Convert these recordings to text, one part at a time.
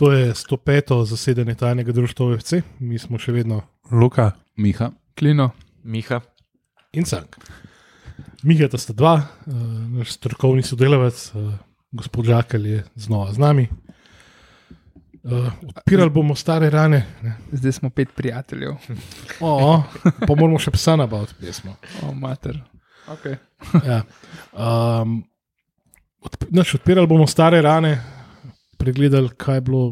To je 105. zasedanje tajnega društva OFC, mi smo še vedno Luka, Miha. Klino. Miha. in cank. Miha sta dva, uh, naš strokovni sodelavec, uh, gospod Žakelj je znova z nami. Uh, odpirali bomo stare rane, ne. Zdaj smo pet prijateljev. o, pa moramo še psa nabaviti, pesmo. O, mater. Okay. Ja. Um, odp naš, odpirali bomo stare rane, pregledali, kaj je bilo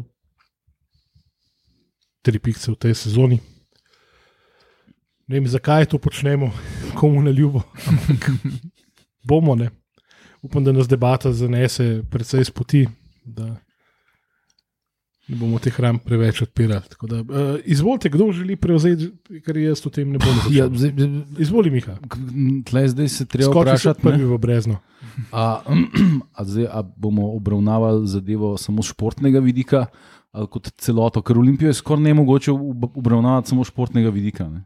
tri pikce v tej sezoni. Ne vem, zakaj to počnemo, komu na ljubo. bomo, ne. Upam, da nas debata zanese precej z poti, da ne bomo teh ram preveč odpirali. Da, uh, izvolite, kdo želi prevzeti, ker jaz o tem ne bom Ja, začel. zdaj, Izvoli, Miha. tle zdaj se treba vprašati, prvi v brezno. a, a, zdaj, a bomo obravnavali zadevo samo z športnega vidika, ali kot celoto, ker Olimpijo je skoraj ne mogoče ob- obravnavati samo z športnega vidika. Ne.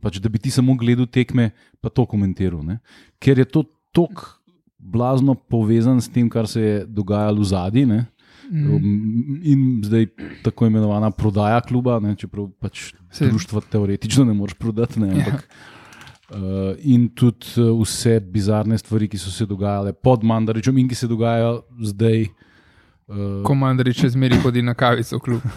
Pač, da bi ti samo gledal tekme, pa to komentiral. Ne. Ker je to tako blazno povezan s tem, kar se je dogajalo v zadnji. Um, in zdaj tako imenovana prodaja kluba, ne, čeprav pač Saj- društva teoretično ne moreš prodati. Ne, ampak, uh, in tudi uh, vse bizarne stvari, ki so se dogajale pod Mandaričem in ki se dogajajo zdaj. Uh, Komandarič še zmeri hodi na kavico v klub.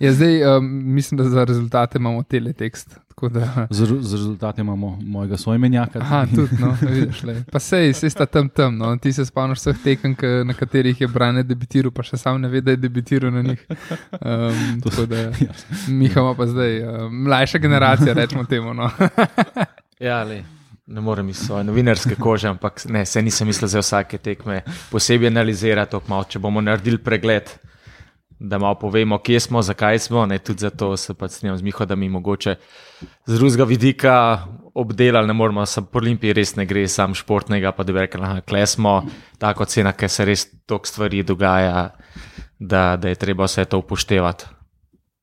Ja, zdaj um, mislim, da za rezultate imamo teletekst. Da, z, z rezultati imamo mojega svojmenjaka. aha, tudi, no, vidiš, lej. pa sej, sej sta tam tam. No. Ti se spomniš vseh tekem, na katerih je Brane debitiral, pa še sam ne ve, da je debitiral na njih. Um, tako da, Miha ima pa zdaj uh, mlajša generacija, rečemo temu. No. Ja, le, ne morem iz svoje novinarske kože, ampak ne, se nisem mislil za vsake tekme posebej analizirati, tako malo, če bomo naredili pregled, da malo povemo, kje smo, zakaj smo. Ne, tudi zato se pač strinjam z Miho, da mi mogoče z drugega vidika obdelali, ne moramo, sem po Olimpiji res ne gre, sam športnega, pa da bi rekel, da kle smo, tako cena, ker se res toliko stvari dogaja, da, da je treba vse to upoštevati.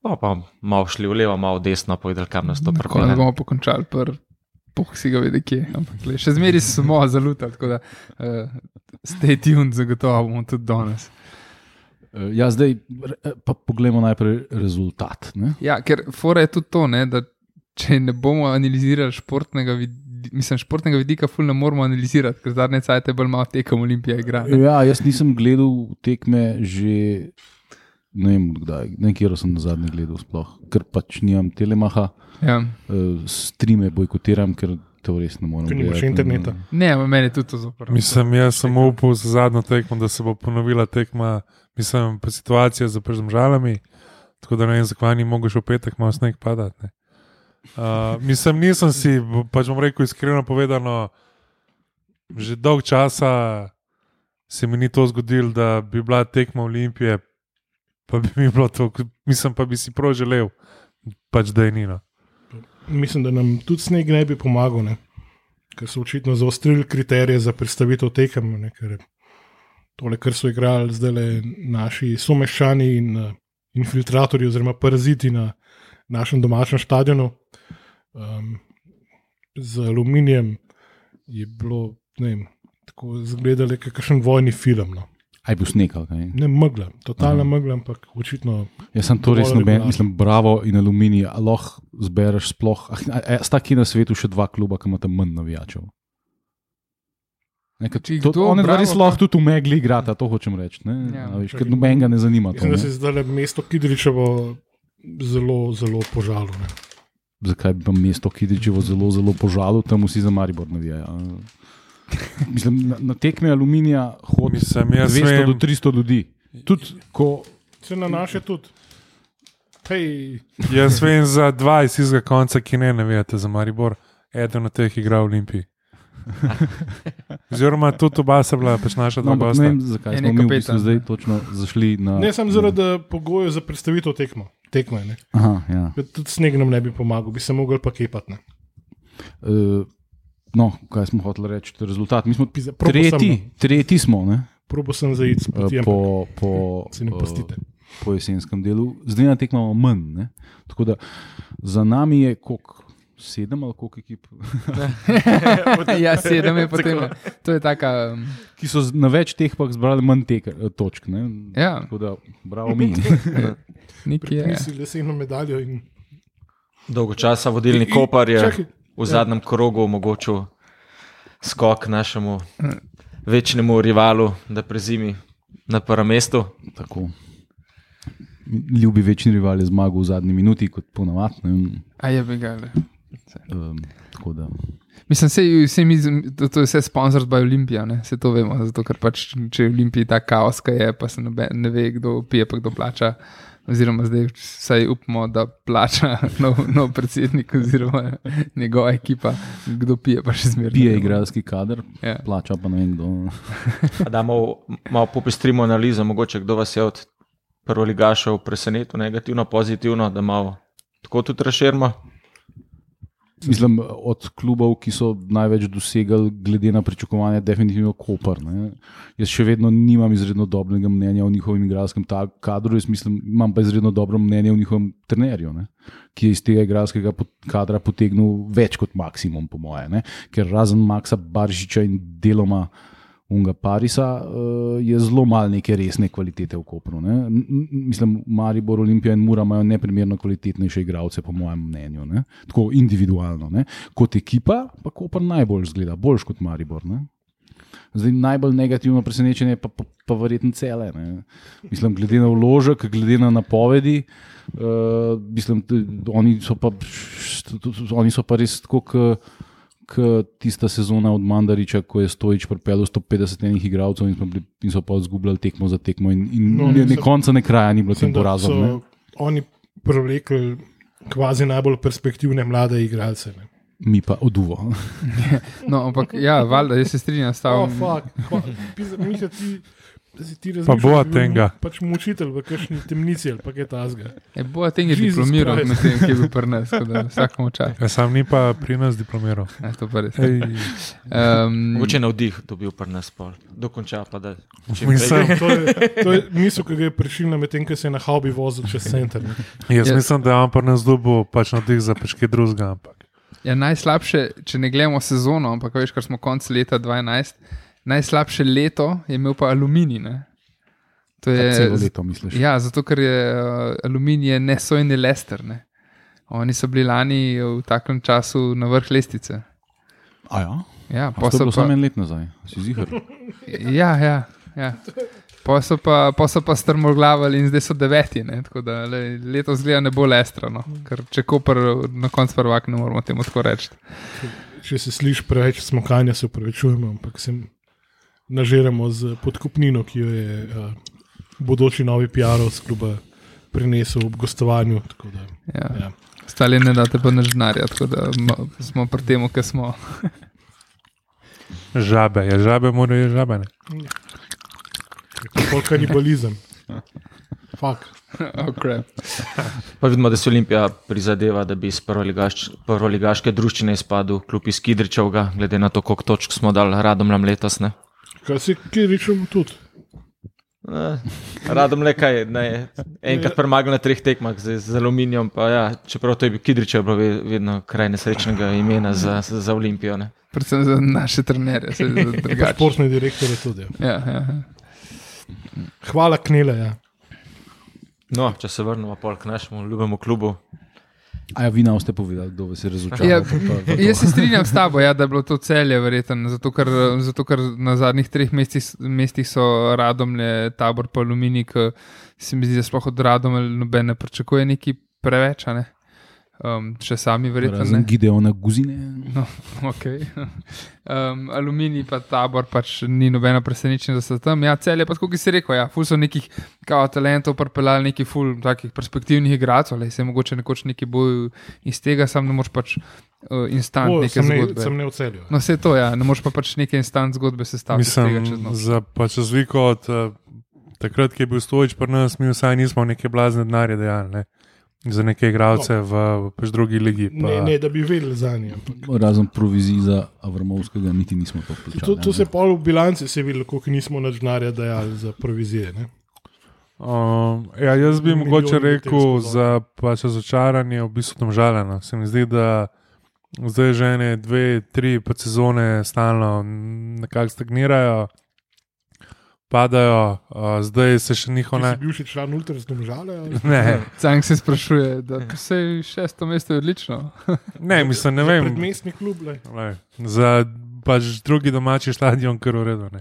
No, pa malo šli v levo, malo v desno, povedali, kam nas to Tako da bomo pokončali, pr, poh si ga vidi, kje. Ampak, le, še zmeri smo zalutali, tako da uh, stay tuned, zagotovo bomo tudi danes. Uh, ja, zdaj re- pa poglejmo najprej rezultat. Ne? Ja, ker fora je tudi to, ne, da če ne bomo analizirali športnega vidika. Mislim, športnega vidika, ful ne moramo analizirati, ker zadnje cajt je bolj malo tekem Olimpije igra. ne. Ja, jaz nisem gledal tekme že ne vem, kdaj, ne kjer sem na zadnji gledal, sploh, ker pač nimam telemaha, Ja. uh, streame bojkotiram, ker to res ne morem. Ker nimaš gledati. interneta. Ne, meni je tudi to zoprno. mislim, jaz sem upal za zadnjo tekmo, da se bo ponovila tekma, mislim, pa situacija zržalami, tako da ne vem, zakaj ni mogel še v petek malo sneg padati. ne. Uh, mislim, nisem si, pač bom rekel iskreno povedano, že dolg časa se mi ni to zgodilo, da bi bila tekma Olimpije, pa bi mi bilo to, mislim pa bi si prav želel, pač da je nino. Mislim, da nam tudi sneg ne bi pomagal, ne? ker so očitno zaostrili kriterije za predstavitev tekem. Ne? Ker tole, kar so igrali zdaj le naši someščani in uh, infiltratorji, oziroma paraziti na našem domačem stadionu um, z aluminijem, je bilo, ne vem, tako izgledalo, kot kakšen vojni film. No. Aj bil sneg, ali kaj. Ne megla, totalna Aha. megla, ampak očitno. Jaz sem to res noben, mislim, bravo in aluminij, a lahko zbereš sploh. Ah, Sta ki na svetu še dva kluba, ki imata manj navijačev. Ne, ker Či to, kdo, one dva Bravo, res lahko tudi v megli igrata, to hočem reči. ne. Ja. A veš, Ker nobenega ne zanima. To, Mislim, da ne. se je zdaj mesto Kidričevo zelo, zelo požalo. Ne. Zakaj bi pa mesto Kidričevo zelo, zelo požalil, tam vsi za Maribor navijajo. Mislim, na, na tekme aluminija hodi Mislim, jaz 200 vem- do 300 ljudi. Tudi ko Se na naše tudi. Hej, Jaz vem za dva iz istega konca, ki ne navijate za Maribor, eden od teh igra v Olimpiji. Oziroma, tudi oba sta bila, pač naša No, dva ampak bosta. ne vem, zakaj smo mi v bistvu zdaj točno zašli na. ne sem zaradi pogojev za predstavitev tekmo. Tekme, ne. Aha, ja. Tudi sneg nam ne bi pomagal, bi se mogli pa kepati. ne. Uh, no, kaj smo hoteli reči, to je rezultat. Mi smo Pizda, probo sem, tretji, tretji smo ne, Probo sem zaid s eh, po, po, se ne pustite. po jesenskem delu. Zdaj na tekmo imamo manj. Ne? Tako da za nami je koliko, sedem ali koliko ekip, ja, sedem je potem. To je taka. Um, ki so na več teh pa zbrali manj tek, eh, točk. Ne? ja, Tako da, bravo mi. nekje je. Pripisi leseno medaljo in Dolgo časa vodilni Kopar je Čakaj, v zadnjem krogu omogočil skok našemu večnemu rivalu, da prezimi na prvem mestu. Tako. Ljubi večni rival je zmagal v zadnji minuti, kot ponavadi. A je bi ga. le. Um, tako da. Mislim, sej, vse mi, to, to je vse sponsored by Olimpija, ne? se to vemo. Zato, ker pač, če je v Olimpiji ta kaos, ki je, pa se nobe, ne ve, kdo pije, pa kdo plača. Oziroma, zdaj vsaj upamo, da plača nov, nov predsednik, oziroma njegova ekipa, kdo pije, pa še zmeraj. Pije igralski kader, Ja. plača pa ne vem kdo. A Da malo, malo popestrimo analizo, mogoče kdo vas je od prvoligašev presenetil negativno, pozitivno, da malo tako tudi razširimo. Mislim, od klubov, ki so največ dosegali, glede na pričakovanja, definitivno Koper. Ne. Jaz še vedno nimam izredno dobrega mnenja o njihovem igralskem kadru, jaz mislim, imam pa izredno dobro mnenje o njihovem trenerju, ne, ki je iz tega igralskega kadra potegnil več kot maksimum, po moje. Ne. Ker razen Maxa Baržiča in deloma Unga Parisa uh, je zelo malo neke resne kvalitete v Kopru. Ne. Mislim, Maribor, Olimpija in Mura imajo neprimerno kvalitetnejše igralce, po mojem mnenju. Ne. Tako individualno. Ne. Kot ekipa, pa Koper najbolj zgleda, boljš kot Maribor. Ne. Zdaj, najbolj negativno presenečenje je pa, pa, pa verjetno cele. Ne. Mislim, glede na vložek, glede na napovedi, uh, mislim, oni so pa, oni so pa res tako. K, k tista sezona od Mandariča, ko je Stojič pripeljal 150 enih igralcev in, bili- in so pa izgubljali tekmo za tekmo. In, in No, ne, ne konca, ne kraja ni bilo tem porazom. ne. so oni privlekli kvazi najbolj perspektivne mlade igralce. Ne. Mi pa oduvo. No, ampak ja, valjda, jaz se strinjam s Oh, tabo. fuck, fuck. Pizda, Miha, ti, da si ti razumel. Pa bo tega. Pač mučitelj v kakšni temnici ali pa kaj tasga. E, bo tega diplomiral, ne vem, kje bi pri nas, da vsakemu čas. Ja, sam ni pa pri nas diplomiral. Ja, to pa res. Ej. Um, Mogoče na vdih dobil pri nas pol, dokonča pa da. Mislim, to je, to je misel, ki ga je prišil medtem, ko se je na haubi vozil čez center. Jaz yes. mislim, da je on pri nas dobil pač na vdih za pač kaj drugega. Ampak. Ja, najslabše, če ne gledamo sezono, ampak veš, kar smo konec leta 2012 najslabše leto je imel pa aluminij. Ne? To je, Celo leto, misliš? Ja, zato ker je uh, aluminij nesojni lester. Ne? Oni so bili lani v takem času na vrh lestvice. A ja? Ja, pa so bilo pa, samo en let nazaj, si zihar. ja, ja, ja. Pa so pa, pa, so pa strmoglavili in zdaj so deveti. Ne? Tako da le, letos zgleda ne bo lestrano, ker če Koper na koncu prvak, ne moramo temu tako reči. Če se sliši preveč smokanja, se upravičujemo, ampak se nažiramo z podkupnino, ki jo je uh, bodoči novi PR-ov kluba prinesel ob gostovanju. tako Da, Ja. ja. Stali ne date pa naš denarja, tako da mo- smo pri tem, kar smo. Žabe, ja, žabe morajo je žabe. Ne? Pol kanibalizem. Fak. crap. Pa vidimo, da se Olimpija prizadeva, da bi iz prvoligaš, prvoligaške družščine izpadel klub iz Kidričevga, glede na to, koliko točk smo dali radom nam letos. Ne? Kaj si ki rečem tudi? Eh, Radom le kaj, ne, enkrat premagal na treh tekmah z, z aluminijem, pa ja, čeprav to je bil Kidričev, bilo ve- vedno kraj nesrečnega imena za, za Olimpijo. Ne? Predvsem za naše trenerje, za drugače. športni direktor je tudi. Ja. Ja, ja. ja. Hvala, Knele. Ja. No, če se vrnemo pol k našemu ljubemu klubu. A ja, vi nam ste povedali, kdo vas je razočaral. Ja, jaz se strinjam s tabo, ja, da je bilo to celje, verjetno, zato ker, zato ker na zadnjih treh mestih, mestih so radomlje, tabor pa aluminij, ki se mi zdi, da sploh od radomlje noben ne pričakuje neki preveč, ne. Um, še sami verjetno ne. Razen Gideona Guzine. No, okay. um, aluminij pa tabor, pač ni nobeno presenečenje, da so tam. Ja, cel je pa, kot si rekel, ja, ful so nekih kao talentov, pripeljali neki ful takih perspektivnih igralcev, ali se mogoče nekoč neki boj iz tega, sam ne moreš pač uh, instant O, neke sem, ne, zgodbe. sem ne ocelil. No, vse to, ja, ne moreš pa pač neke instant zgodbe sestaviti. iz tega čez Mislim, za pač razliko od uh, takrat, ki je bil stojič pri nas, mi vsaj nismo neke blazne denarje dejali. Ne? Za neke igralce v, v pač drugi ligi. Pa, Ne, ne, da bi vedeli za nje. ampak Razen provizij za Avramovskega, niti nismo to To, plačali. to se pol v bilanci se je videlo, koliko nismo več denarja dajali za provizije. Ne? Um, ja, jaz bi mogoče rekel za pač razočaranje, v bistvu tam žaleno. Se mi zdi, da zdaj že ene dve, tri sezone stalno nekako stagnirajo, padajo, uh, zdaj se še njihov Ti ne. si bil še član ultraznom žale? ali? Ne, Cank se sprašuje, da se šesto mesto je odlično. ne, mislim, ne vem. Predmestni klub, le. Lej, za pač drugi domači stadion, kar uredno.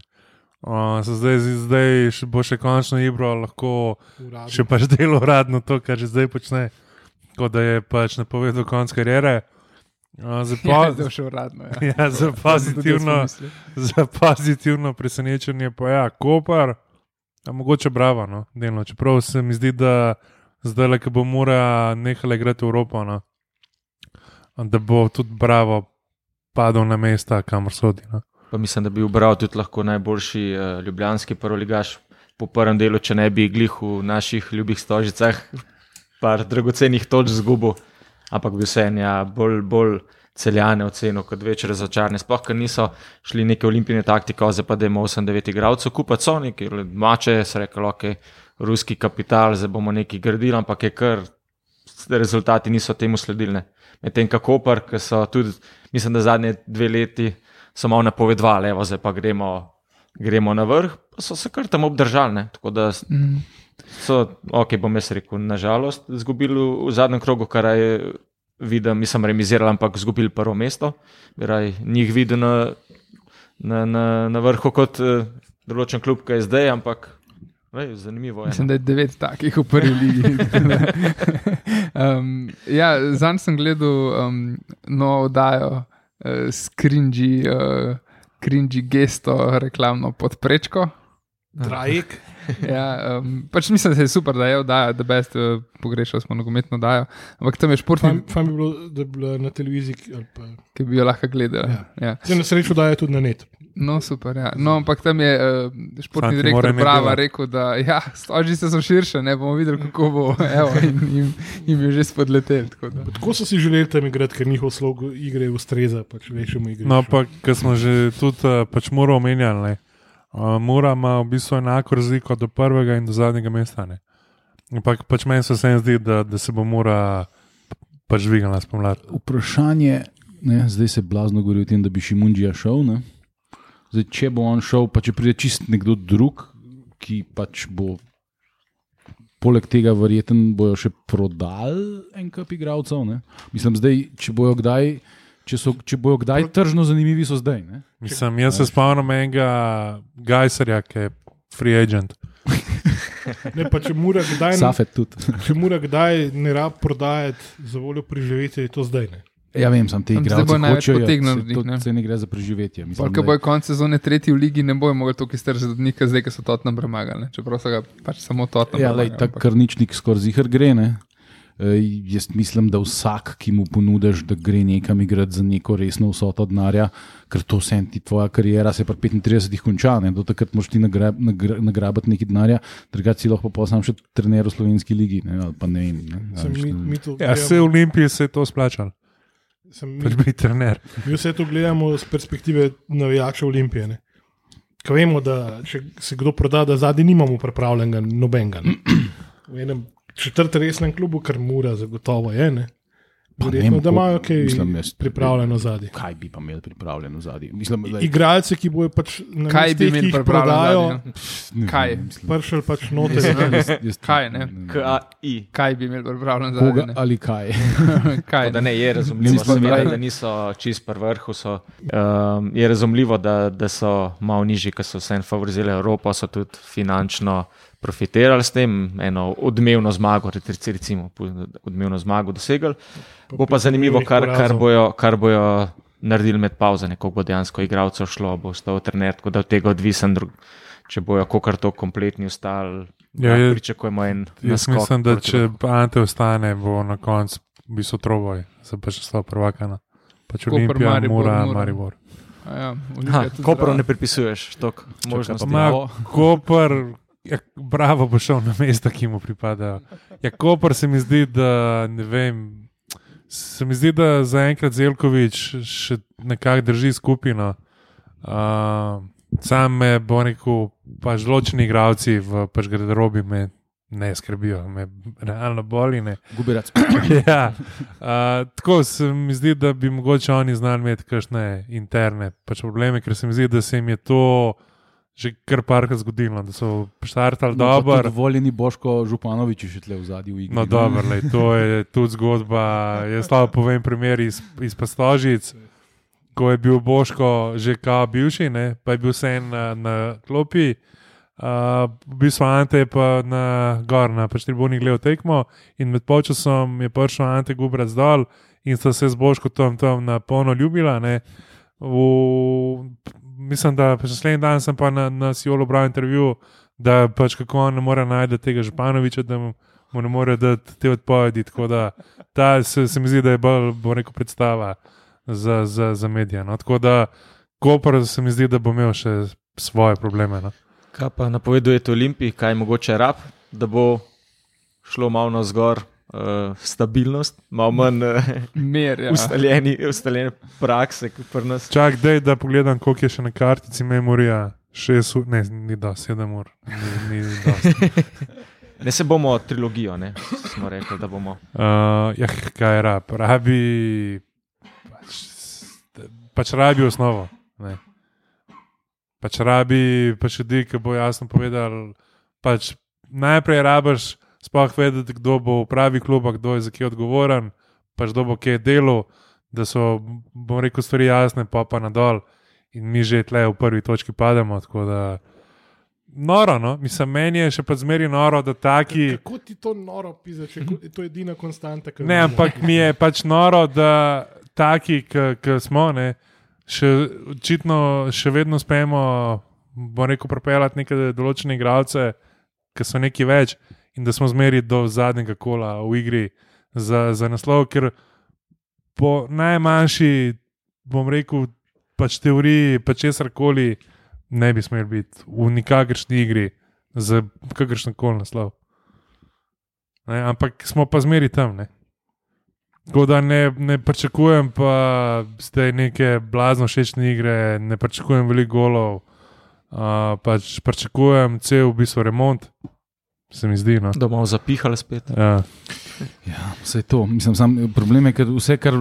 Uh, so zdaj, zdaj še, bo še končno Ibro lahko Uradno. še pač delo uradno to, kar že zdaj počne, kot da je pač napovedal konc kariere. Uh, za, Ja, po, zdaj še uradno. Ja. ja, za, pozitivno, za pozitivno presenečenje pa ja, Kopar, a mogoče bravo, no, delno. Čeprav se mi zdi, da zdaj, le, ko bo mora nehala igrati v Evropo, no, da bo tudi bravo padel na mesta, kamor sodi. No. Pa mislim, da bi ubral tudi lahko najboljši uh, ljubljanski prvoligaš po prvem delu, če ne bi glih v naših ljubih stožicah, par dragocenih točk zgubil, ampak bi vse en ja, bolj, bolj celjane ocenil kot več razočarane. Sploh, ker niso šli neke olimpijske taktike, zdaj pa da imamo 8-9 igralcev, kupati so neki mače, se rekel, ok, ruski kapital, zdaj bomo nekaj gradili, ampak je kar rezultati niso temu sledilni. Medtem kako Koper, ki so tudi, mislim, da zadnje dve leti so malo napovedovali, zdaj pa gremo, gremo na vrh, pa so se kar tam obdržali. Ne? Tako da Mm. So, ok, bom jaz rekel, nažalost, izgubili v, v zadnjem krogu, kar je videl, nisem remizirali, ampak izgubili prvo mesto. Raj, njih vidim na, na, na, na vrhu kot eh, določen klub, ki je zdaj, ampak vej, zanimivo je. Mislim, no. da je devet takih v prvi ligi. um, ja, Zanj sem gledal um, novo oddajo uh, s cringy, uh, cringy gesto, reklamno podprečko. Trajek. Ja, um, pač mislim, da je super, da je oddaja, da best, uh, pogrešal smo nogometno oddajo. Ampak tam je športni, Fajn fajn bi bilo, da bi bila na televiziji. ali pa- ki bi jo lahko gledali. Ja. Ja. Zdaj na srečo daje tudi na net. No, super. Ja. No, ampak tam je uh, športni Fanti direktor Brava rekel, da ja, stožice so širše, ne bomo videli, kako bo. Evo, in jim, jim je že spodletel. tako da. Tako so si želeli tam igrati, ker njihov slog igre ustreza pač večjemu igri. No, pa kar smo že tudi uh, pač mora omenjali. Uh, Mora ima v bistvu enako razliko do prvega in do zadnjega mesta. Ampak pač meni se vseeno zdi, da, da se bo mora pač dvignila spomladi. Vprašanje, ne, zdaj se blazno govori o tem, da bi Šimunđija šel. Ne? Zdaj, če bo on šel, pa če pride čist nekdo drug, ki pač bo. Poleg tega, verjeten bojo še prodali en kup igralcev. Mislim, zdaj, če bojo kdaj, če so, če bojo kdaj tržno zanimivi, so zdaj. Ne? Mislim, jaz se spomnim enega Gajserja, ki je free agent. Ne, pa če mora kdaj, Safet tudi. če mora kdaj ne rab prodajati za voljo preživetja, je to zdaj. Ne. Ja, vem, sem te Tam zdaj bo največ ja, potegnil njih, to- ne. saj ne gre za preživetje. Mislim, Polka bojo konec sezone tretji v ligi, ne bojo mogli toliko stržiti od njih, zdaj, ki so Tottenham premagali. ne. Čeprav so ga pač samo Tottenham. Ja, lej, tak ampak- krničnik skoraj zihar gre. Ne? Jaz mislim, da vsak, ki mu ponudiš, da gre nekam igrati za neko resno vsoto denarja, ker to vse ti tvoja karijera se pri 35 konča, ne? do takrat moš ti nagrab, nagra, nagrabiti nekaj denarja, drugače si lahko pa sam še trener v slovenski ligi. Ne? Ali pa ne vem. Ne? Sem, mi, ne. mi Ja, se v Olimpiji se je to splačalo, sem, pač mi, biti trener. mi vse to gledamo z perspektive navijača Olimpije. Ne. Ko vemo, da če se kdo proda, da zadnji nimamo pripravljenega nobenega. ne. V enem četrtem resnem klubu, kar mora, zagotovo je. Ne. Verjetno, da imajo kaj mislim, jaz- pripravljeno zadnji. Kaj bi pa imeli pripravljeno zadnji? Igralce, ki bojo pač na Kaj bi mestih, ki imeli pripravljeno? no? Kaj? pršel pač noter. Kaj, ne? KI. Kaj bi imeli pripravljen za Koga zadnje? ali kaj? Kaj? Da ne, je razumljivo, seveda, da niso čist pri vrhu. So, um, je razumljivo, da, da so malo nižji, ker so vseeno favorizirali Evropo, so tudi finančno profitirali s tem, eno odmevno zmago, rec- recimo, odmevno zmago dosegli. Bo pa zanimivo, kar, kar, bojo, kar bojo naredili med pauzo, koliko bo dejansko igralcev šlo, bo ostal trener, tako da od tega odvisen, drug, če bojo kokar to kompletni ostali. Ja, Ja, je- pričakujemo en Jaz mislim, da če. Ante ostane, bo na koncu v bistvu troboj, za pač slabo prvakana. Pač Koper, Olimpija, Maribor, mora, Mura. Maribor. Ja, Ha, Koprav zraven. ne pripisuješ toliko možnosti. Ma, Koper, ja, bravo bo šel na mesta, ki mu pripadajo. Ja, Koper se mi zdi, da ne vem. Se mi zdi, da zaenkrat Zelkovič še nekako drži skupino. Uh, sam me bo rekel, pač določeni igravci v pač garderobi me ne skrbijo, me realno boli. Ne. Guberac. ja, uh, tako se mi zdi, da bi mogoče oni znali imeti kakšne interne pač probleme, ker se mi zdi, da se jim je to že kar parkrat zgodilo, da so štartali No, dobro. Voljeni Boško Županovič je še tle v zadnji igri. No, dobro, lej, to je tudi zgodba. Jaz slabo povem primer iz, iz Pastožic, ko je bil Boško že kao bivši, ne, pa je bil vsem na, na klopi. Uh, v bistvu Ante je pa na gor, na pač tribuni gledal tekmo in med počasom je prišel Ante Gubrac dol in sta se z Boško tam, tam na polno ljubila. Ne. V, mislim, da naslednji dan sem pa na, Sijolu bral intervju, da pač kako on ne more najti tega Županoviča, da mu, ne more dati te odpovedi. Tako da ta se, se mi zdi, da je bolj, bo rekel, predstava za, za, za medije. No. Tako da Koper se mi zdi, da bo imel še svoje probleme. No. Kaj pa napovedujete Olimpiji, kaj mogoče rab, da bo šlo malo na zgor, uh, stabilnost, malo manj uh, Mer, ja. ustaljeni, ustaljene prakse, kot pri nas. Čak, dej, da pogledam, koliko je še na kartici memorija. Šest ne, ni do sedem ur, ni, ni. Ne se bomo trilogijo, ne? smo rekli, da bomo. Uh, ja, kaj je rab? Rabi, pač, pač rabi osnovo. Ne. Pač rabi, pač ljudi, ki bo jasno povedal. Pač najprej rabiš sploh vedeti, kdo bo v pravi klub, kdo je za kje odgovoren, pač kdo bo kje delo, da so, bom rekel, stvari jasne, pa pa nadol. In mi že tle v prvi točki pademo. da Noro, no? mislim, meni je še pa zmeri noro, da taki. Kako ti to noro piše, če je to edina konstanta? Ne, ampak mi je pač noro, da taki, ki smo, ne, še očitno še vedno uspemo, bom rekel, propeljati neke določene igralce, ki so neki več in da smo zmeri do zadnjega kola v igri za, za naslov, ker po najmanjši, bom rekel, pač teoriji, pa česar koli ne bi smeli biti v nikakršni igri za kakršen koli naslov. Ne, ampak smo pa zmeri tam. Ne. Tako da ne, ne pričakujem pa zdaj neke blazno všečne igre, ne pričakujem veliko golov, uh, pač pričakujem cel v bistvu remont, se mi zdi. No. Da bomo zapihali spet. Ja. Ja, vse to. Mislim, sam, problem je, ker vse, kar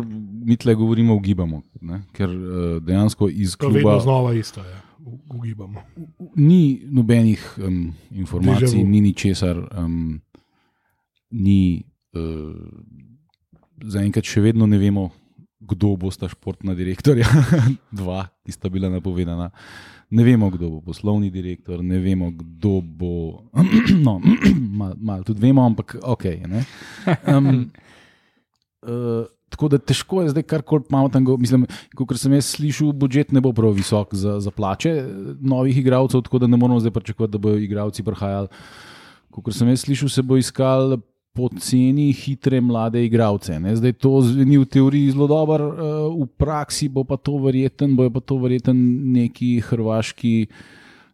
mi tle govorimo, ugibamo. Ne? Ker uh, dejansko iz je vedno kluba znova isto, ja. U- ugibamo. ni nobenih um, informacij, ni ničesar, um, ni. Uh, Zaenkrat še vedno ne vemo, kdo bo sta športna direktorja, dva, ki sta bila napovedana. Ne vemo, kdo bo poslovni direktor, ne vemo, kdo bo. No, malo mal tudi vemo, ampak ok. Ne? Um, uh, tako da težko je zdaj karkoli pametnega. Mislim, kot sem jaz slišal, budžet ne bo prav visok za, za plače eh, novih igralcev, tako da ne moramo zdaj pričakovati, da bodo igralci prihajali. Kot sem jaz slišal, se bo iskal poceni, hitre, mlade igralce. Zdaj to zveni v teoriji zelo dobro, uh, v praksi bo pa to verjeten, bojo pa to verjeten neki hrvaški.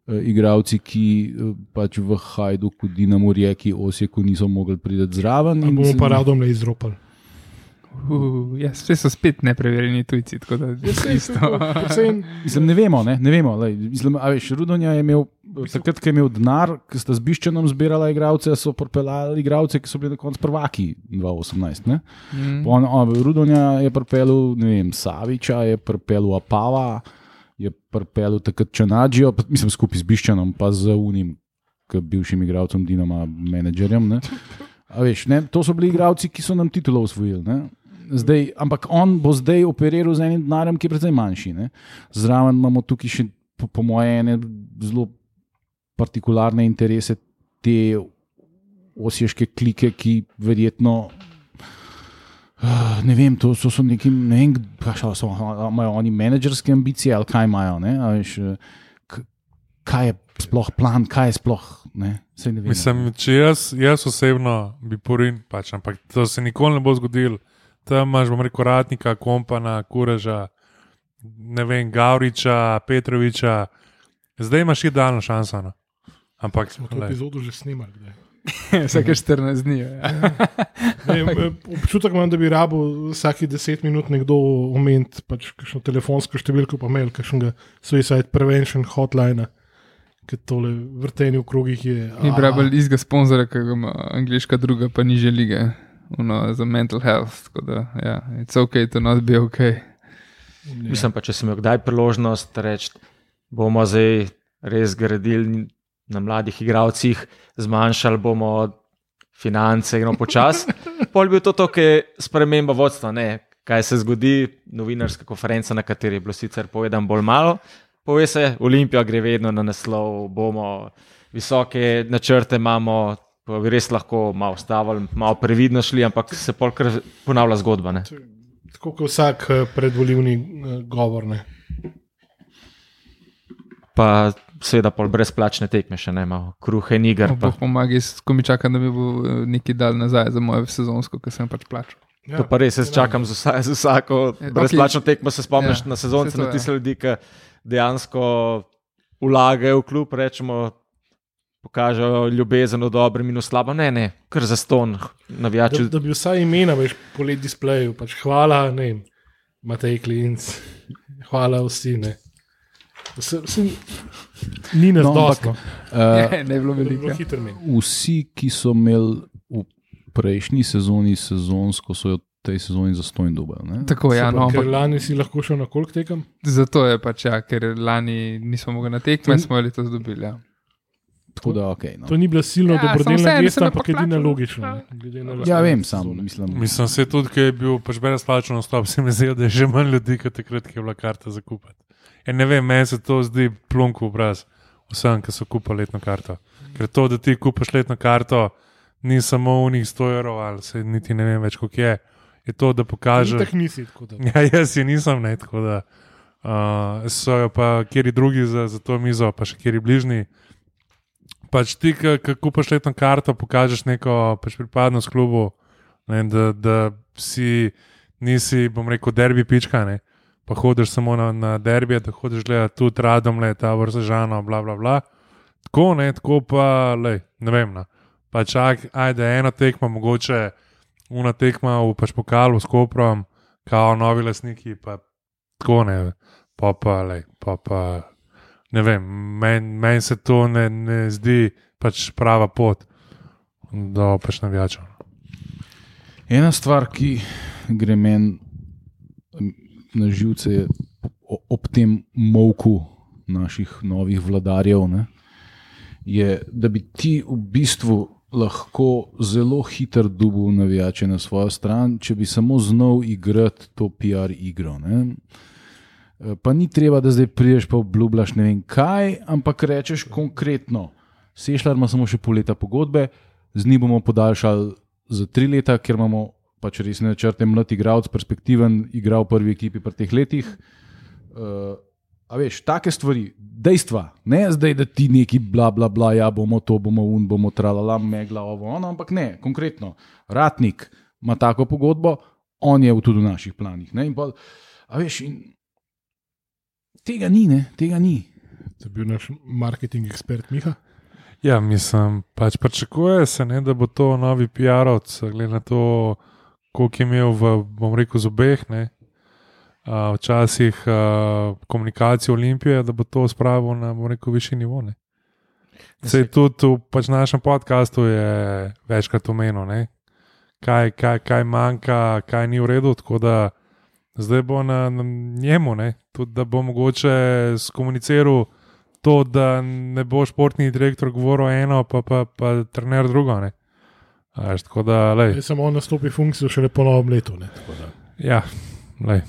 eh, Igravci, ki eh, pač v Hajduku, Dinamo, Rijeki, Osijeku niso mogli priti zraven. In bomo pa radom le izropali. Uh, ja, vse so spet nepreverjeni tujci. tako da je vse isto. Predvsem Mislim, ne vemo, ne, ne vemo. Lej, mislim, a veš, Rudonja je imel, takrat, ko je imel denar, ki sta z Biščanom zbirala igralce, so propeljali igralce, ki so bili na koncu prvaki 2018. Ne? Mm. On, on, Rudonja je pripeljal, ne vem, Saviča, je pripeljal Apava, je pripeljal takrat Čanađijo, pa- mislim, skupaj z Biščanom, pa z Unim, bivšim igralcem Dinama, menedžerjem. ne. A Veš, ne, to so bili igralci, ki so nam titulo osvojili. ne. Zdaj, ampak on bo zdaj operiral z enim denarjem, ki je precej manjši. Ne. Zraven imamo tukaj še, po, po moje, ene zelo partikularne interese, te osješke klike, ki verjetno. Ne vem, to so, so neki, ne vem, kaj so, imajo oni menedžerske ambicije ali kaj imajo. ne, Veš, kaj je sploh plan, kaj je sploh. Ne, saj ne vem. Mislim, če jaz, jaz osebno bi porin, pač, ampak to se nikoli ne bo zgodilo. Tam imaš, bom rekel, Ratnika, Kompana, Kureža, ne vem, Gavriča, Petroviča. Zdaj imaš idealno šanso. No. Ampak, smo to glej, epizodo že snimali. Vsake 14 dni. Ja. Ne, vem, občutek imam, da bi rabo vsake 10 minut nekdo omenil pač kakšno telefonsko številko, pa mail, kakšnega Suicide Prevention hotline, ker tole vrtenje v krogih je. Ni a, brabel izga sponzorja, ki ga ima angliška druga, pa niže lige. Uno, za mental health, da ja, it's ok, to not be ok. ne. Mislim pa, če sem imel kdaj priložnost reči, bomo zdaj res gradili na mladih igravcih, zmanjšali bomo finance, gremo počasi. Pol bi bil to, to ki je sprememba vodstva, ne kaj se zgodi, novinarska konferenca, na kateri je bilo sicer povedano bolj malo. Pove se, Olimpija gre vedno na naslov, bomo visoke načrte imamo. Pa bi res lahko malo stavili, malo previdno šli, ampak se polkrat ponavlja zgodba. Ne? Tako kot vsak eh, predvolilni eh, govor. Ne. Pa seveda pol brezplačne tekme še ne imamo, kruhe in iger. Pa. Bog pomaga, ko mi čakam, da mi bo eh, neki dal nazaj za moje sezonsko, ki sem pač plačal. Ja, To pa res, jaz čakam z, vsa, z vsako Ja, brezplačno tekmo. Se spomniš Ja, na sezonce, to na je. tiste ljudi, ki dejansko vlagajo v klub, rečemo, pokažejo ljubezen v dobrem in v slabem. Ne, ne, kar za ston, Da, navijači. da bi vsaj imena veš po let displeju. Pač hvala, ne vem, Matej Klinc, hvala vsi. Ne. Se, se, ni nas No, dosto. Uh, ne bi bilo Veliko je menj. vsi, ki so imeli v prejšnji sezoni sezonsko, so jo v tej sezoni zastojno dobili. Tako ja, no, ampak lani si lahko šel na koliko tekam? zato je pač ja, ker lani nismo mogli na tekme, smo jo letos dobili. Ja. Tako da, okay, no. To ni bila silno Ja, dobrodelna gesta, ampak edina logična. Ja. ne, Ja, vem, sam mislim. Mislim, se tudi, ki je bil pač brezplačen nastop, se mi zdi, da je že manj ljudi, kot takrat, ki je bila karta za kupiti. Ja, ne vem, meni se to zdi plunk v obraz vsem, ki so kupili letno karto. Ker to, da ti kupiš letno karto, ni samo v njih 100 evrov, ali se niti ne vem več, koliko je. Je to, da pokaže. Tako nisi. Tako da. Ja, jaz je nisem, ne, tako da uh, so jo pa kjeri drugi za, za to mizo, pa še kjeri bližnji. Pač ti, ki kupaš letno karto, pokažeš neko pač pripadnost klubu, ne, da, da si nisi, bom rekel, derbi pička, ne, pa hodiš samo na, na derbije, da hodiš gledati tudi radom, le ta vrsežano, bla, bla, bla. Tako, ne, tako pa, lej, ne vem. No. Pa čak, ajde, ena tekma, mogoče una tekma v pač pokalu s Koprom, kao novi lasniki, pa tako ne, pa pa, lej, pa pa. Ne vem, meni men se to ne, ne zdi pač prava pot do pač navijačev. Ena stvar, ki gre meni na živce, je ob tem molku naših novih vladarjev, ne, je, da bi ti v bistvu lahko zelo hitro dubil navijače na svojo stran, če bi samo znal igrati to PR igro. Ne. Eh, Pa ni treba, da zdaj prideš pa obljubljaš ne vem kaj, ampak rečeš konkretno. Sešljar ima samo še pol leta pogodbe, z njim bomo podaljšali za tri leta, ker imamo pač res načrte, mlad igralec, perspektiven, igral v prvi ekipi pri teh letih. Uh, a veš, take stvari, dejstva, ne zdaj, da ti neki bla, bla, bla, ja bomo to, bomo un, bomo tralala, megla, ovo, ono, ampak ne, konkretno. Ratnik ima tako pogodbo, on je v tudi v naših planih. Ne, in pol, a veš, in tega ni, ne, tega ni. To je bil naš marketing ekspert Miha. Ja, mislim, pač pričakuje se, ne, da bo to novi PR-ovc, glede na to, koliko je imel v, bom rekel, zobeh, ne. Uh, včasih uh, komunikacijo Olimpije, da bo to spravil na, bom rekel, višji nivo. Ne. Sej tudi v pač našem podkastu je večkrat omenil, ne, kaj, kaj, kaj manjka, kaj ni v redu. Tako da zdaj bo na, na njemu, ne, tudi da bo mogoče skomuniciral to, da ne bo športni direktor govoril eno, pa, pa, pa trener drugo. Ne. A Veš, tako da, lej, samo on nastopi funkcijo šele po novem letu. Ne, ja, lej.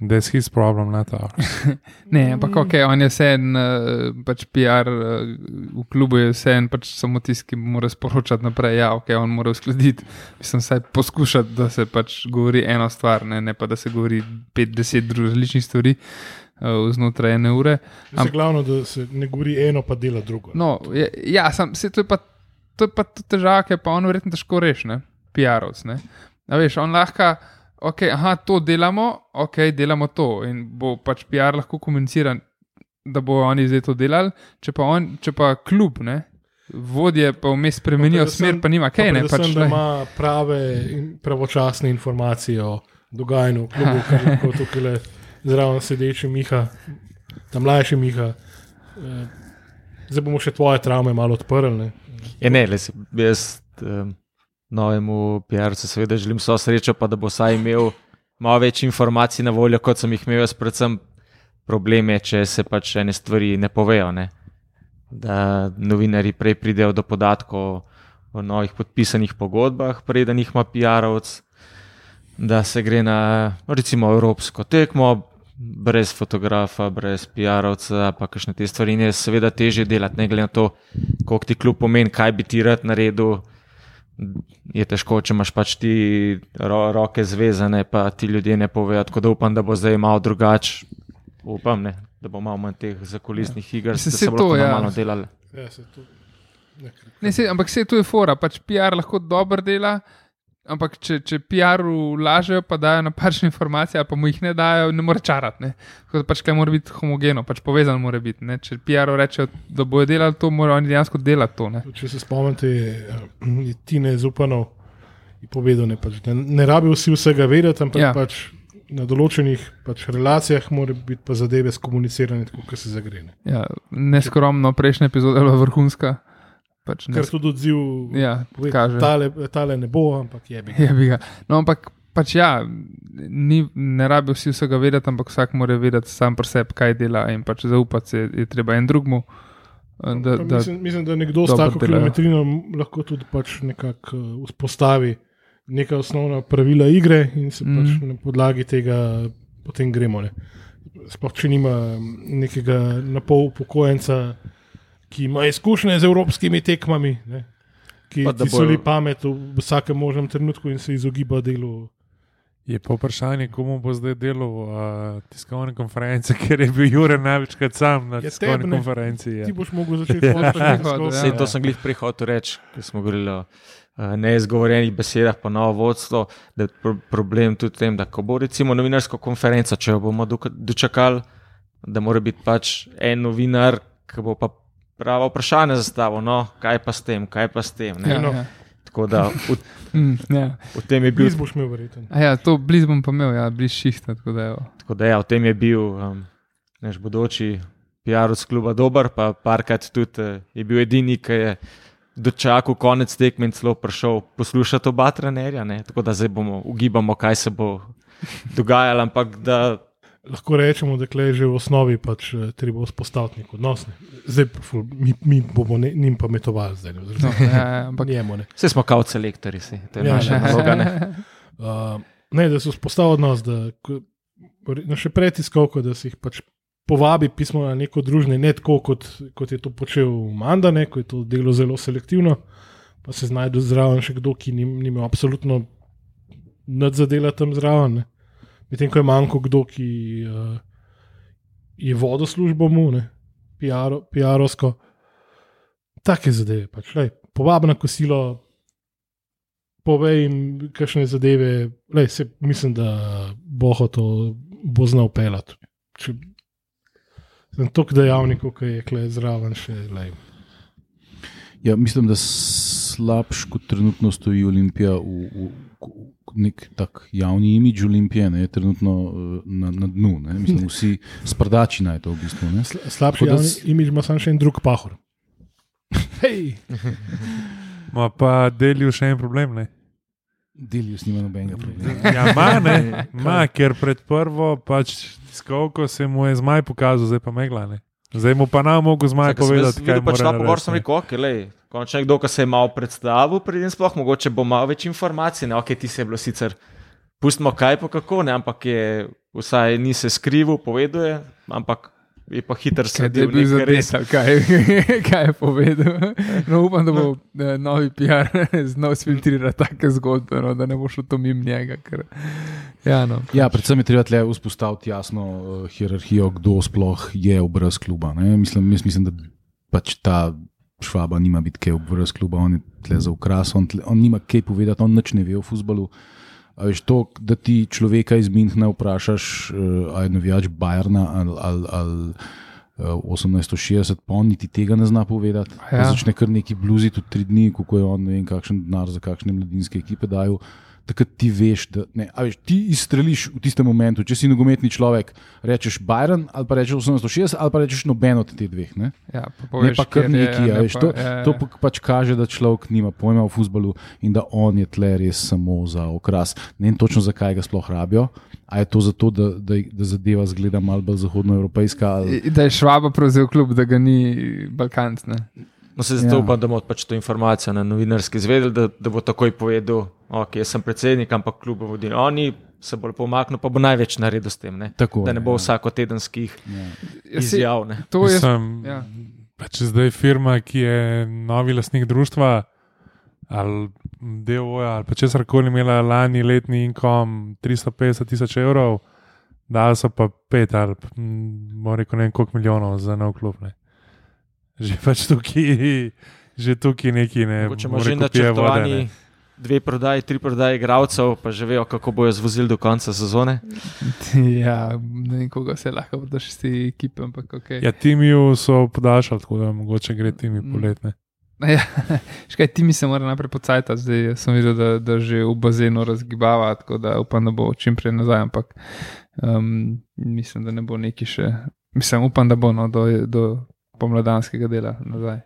That's his problem, not ours. Ne, ampak ok, on je vse en, uh, pač PR uh, v klubu je vse en, pač samo tisti, ki mora sporočati naprej. Ja, ok, on mora uskladiti. Mislim, vsaj poskušati, da se pač govori eno stvar, ne, ne pa da se govori 50 drugih različnih stvari uh, znotraj ene ure. Am... Glavno, da se ne govori eno, pa dela drugo. No, je, ja, sam, se, to je pa, to je pa to težava, ki je pa on verjetno težko reši, PR-ovc. ne. A veš, on lahko, ok, aha, to delamo, ok, delamo to in bo pač PR lahko komuniciran, da bo oni zdaj to delali, če pa, on, če pa klub, ne, vodje pa vmes spremenijo predvsem- smer, pa nima kaj, ne, predvsem, pač da ne. ima prave in pravočasne informacije o dogajanju v klubu, kar lahko tukaj le zraven sedeči Miha, ta mlajši Miha, Eh, Zdaj bomo še tvoje travme malo odprli. Ne? Je ne, le, jaz um, novemu PR-cu seveda želim vso srečo, pa da bo vsaj imel malo več informacij na voljo, kot sem jih imel jaz, predvsem probleme, če se pač ene stvari ne povejo. Ne? Da novinari prej pridejo do podatkov o novih podpisanih pogodbah, preden jih ima PR-ovc, da se gre na recimo evropsko tekmo, brez fotografa, brez PR-ovca, pa kakšne te stvari. In je seveda teže delati, ne glede na to, koliko ti kljub pomeni, kaj bi ti rad naredil. Je težko, če imaš pač ti ro roke zvezane, pa ti ljudje ne povejo. Tako da upam, da bo zdaj malo drugače. Upam, ne, da bo malo manj teh zakulisnih ja. iger, Se- da se se bodo to, ja. malo delali. Ja, se to. Ne, se, ampak vse to je fora, pač PR lahko dobro dela. Ampak, če, če PR-u lažejo, pa dajo napačne informacije, pa mu jih ne dajo, ne more čarati. Tako da pač kaj mora biti homogeno, pač povezano mora biti. Ne? Če PR-u rečejo, da bojo delali to, morajo oni dejansko delati to. Ne? Če se spomnite, je, je Tine Zupanov je povedal, ne, pač, ne, ne rabijo vsi vsega vedeti, ampak ja. pač na določenih pač, relacijah mora biti pa zadeve skomunicirane tako, kot se zagrene. Ja, neskromno, prejšnja epizoda je bila vrhunska. Pač Ker tudi odziv ja, pove, kaže. tale, tale ne bo, ampak je bi. Je bi ga. No, ampak pač ja, ni, ne rabijo vsi vsega vedeti, ampak vsak mora vedeti sam pri sebi, kaj dela in pač zaupati se je treba en drugmu. Da, Pa da, mislim, mislim, da nekdo s tako delajo. kilometrino lahko tudi pač nekako uh, vzpostavi neka osnovna pravila igre in se mm. pač Mhm. na podlagi tega potem gremo. Ne. Sploh če nima nekega napol upokojenca, ki ima izkušnje z evropskimi tekmami, ne, ki Pa ti soli pamet v vsakem možnem trenutku in se izogiba delu. Je pa vprašanje, komu bo zdaj delal uh, tiskovne konference, ker je bil Jure največkrat sam na Ja, tiskovni tebi ne. konferenci. Ti Ja. boš mogel začeti voditi Ja. Sej, to sem glih prihodil reči, ker smo govorili o uh, neizgovorjenih besedah, pa novo vodstvo, da je pro problem tudi v tem, da ko bo recimo novinarsko konferenco, če jo bomo dočakali, da mora biti pač en novinar, ki bo pa pravo vprašanje zastavil, no, kaj pa s tem, kaj pa s tem. Ne? ja, no. ja. Tako da v, Mm, ja. v tem je bil, Bliz boš imel verjetno. A ja, to blizu bom pa imel, ja, blizu šihta. Tako da, evo. tako da ja, v tem je bil um, naš bodoči PR-ovc kluba dober, pa parkrat tudi uh, je bil edini, ki je dočakal konec tekme in celo prišel poslušati oba trenerja. Ne? Tako da zdaj bomo ugibamo, kaj se bo dogajalo, ampak da Lahko rečemo, da je že v osnovi pač eh, treba vzpostaviti nek odnos. Ne. Zdaj ful, mi, mi bomo ne, njim pametovali, zdaj ne No, oziroma ja, ja, ampak njemu. Ne. vse smo kao selektori, si. to je Ja, naša ja. naloga. Ne? Uh, ne, da se vzpostavi odnos, da na še pred tiskovko, da se jih pač povabi pismo na neko druženje, ne tako kot, kot je to počel Manda, ne, ko je to delo zelo selektivno, pa se znajde zraven še kdo, ki nim- nima absolutno nadzadela tam zraven. Ne. Medtem ko je manjko kdo, ki uh, je vodil službo mu, ne, PR-o- PR-ovsko. Take zadeve, pač, lej, povabi na kosilo, povej jim, kakšne zadeve. Lej, se, mislim, da boho to bo znal pelati. Če, sem toliko dejavnikov, ki je kle zraven še. Lej. Ja, mislim, da slabš kot trenutno stoji Olimpija v, v nek tak javni imič Olimpije, ne, je trenutno eh, na, na dnu. Ne. Mislim, vsi sprdači naj to v bistvu. Ne. Sla- Slabši da javni imič ima samo še en drug pahor. Hej, Ma pa delijo še en problem. Ne? Delijo s njima nobenega problema. Ja, ma, ne, ma, ker pred prvo pač tiskovko se mu je zmaj pokazal, zdaj pa megla. Ne? Zdaj mu pa nam mogo zmaj povedati, kaj pač mora ta pogovor sem narediti. rekel, ok, lej, končno nekdo, ki se je malo predstavil, preden sploh mogoče bo malo več informacij, ne, ok, ti se je bilo sicer, pustimo kaj pa kako, ne, ampak je vsaj ni se skrivil, povedal je, ampak je pa hiter Kaj da je bil nekaj res. kaj, kaj je povedal. No, upam, da bo eh, novi PR znal sfiltrirati take zgodbe, no, da ne bo šel to mimo njega. Ker, ja, no. Ja, predvsem je treba tle vzpostaviti jasno uh, hierarhijo, kdo sploh je obraz kluba. Ne. Mislim, mislim, da pač ta švaba nima biti kaj obraz kluba, on je tle za ukras, on, tle, on nima kaj povedati, on nič ne ve o futbalu. A veš to, da ti človeka iz Minhna vprašaš, uh, ali je navijač Bajerna ali, ali, ali uh, 1860, pa on niti tega ne zna povedati. Ja. Začne kar neki bluzi, tudi tri dni, kako je on, ne vem, kakšen denar za kakšne mladinske ekipe dajo. Takrat ti veš, da ne, veš, ti izstreliš v tistem momentu. Če si nogometni človek, rečeš Byron ali pa rečeš 860 ali pa rečeš noben od teh dveh. Ne, Ja, pa ne poveš, pa kar neki. a ne Veš, pa- to ja, ja. to pa- pač kaže, da človek nima pojma o futbalu in da on je tle res samo za okras. Ne vem točno, zakaj ga sploh rabijo. A je to zato, da, da, da zadeva zgleda malo bolj zahodnoevropejska? Ali... Da je Švaba prevzel klub, da ga ni Balkanc. Ne? No, se zato Ja. ja. upam, da bomo pač to informacijo na novinarski izvedeli, da, da bo takoj povedal, ok, jaz sem predsednik, ampak kljub vodim. Oni se bolj pomaknil, pa bo največ naredil s tem. Ne? Tako, da ne bo ja. vsakotedenskih Ja. Ja, se- izjav. Ne? To je. Mislim, ja. pač zdaj firma, ki je novi lastnik društva ali DOJ ali pa česar koli imela lani letni inkom 350 tisoč evrov, dali so pa pet ali pa, rekel, ne vem koliko milijonov za nov klub. Ne. Že pač tukaj, že tukaj neki ne. Mogoče bom ima že načrtovani dve prodaji, tri prodaje igralcev, pa že vejo, kako bojo zvozili do konca sezone. ja, ne vem, koga se lahko bodoš iz te ekipe, ampak ok. Ja, Timiju so podaljšali, tako da mogoče gre Timi Mm. poletne. Ja, škaj, ti mi se mora najprej pocajati, zdaj sem videl, da, da že v bazenu razgibava, tako da upam, da bo čim prej nazaj, ampak um, mislim, da ne bo neki še, mislim, upam, da bo no, do, do pomladanskega dela nazaj.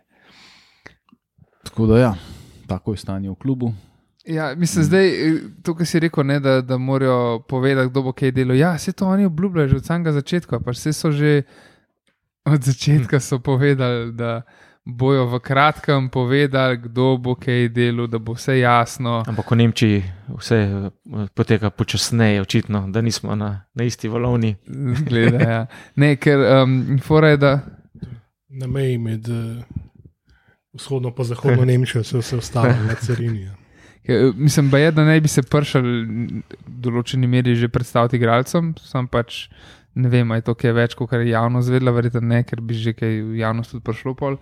Tako da, ja, tako je stanje v klubu. Ja, mislim, zdaj, to, kar si rekel, ne, da, da morajo povedati, kdo bo kaj delal. Ja, vse to oni obljubljajo že od samega začetka. Pa vse so že od začetka so povedali, da bojo v kratkem povedali, kdo bo kaj delal, da bo vse jasno. Ampak v Nemčiji vse eh, poteka počasneje, očitno, da nismo na, na isti valovni. Zgleda, ja. Ne, ker um, fora je, da. Na meji med uh, vzhodno in zahodno Nemčijo se vse ustavlja na carini. ja. Ker, Mislim, ba je, da naj bi se pršal v določeni meri že predstaviti igralcem, sam pač ne vem, je to kaj več, kot je javnost vedela, verjetno ne, ker bi že kaj v javnost tudi prišlo pol.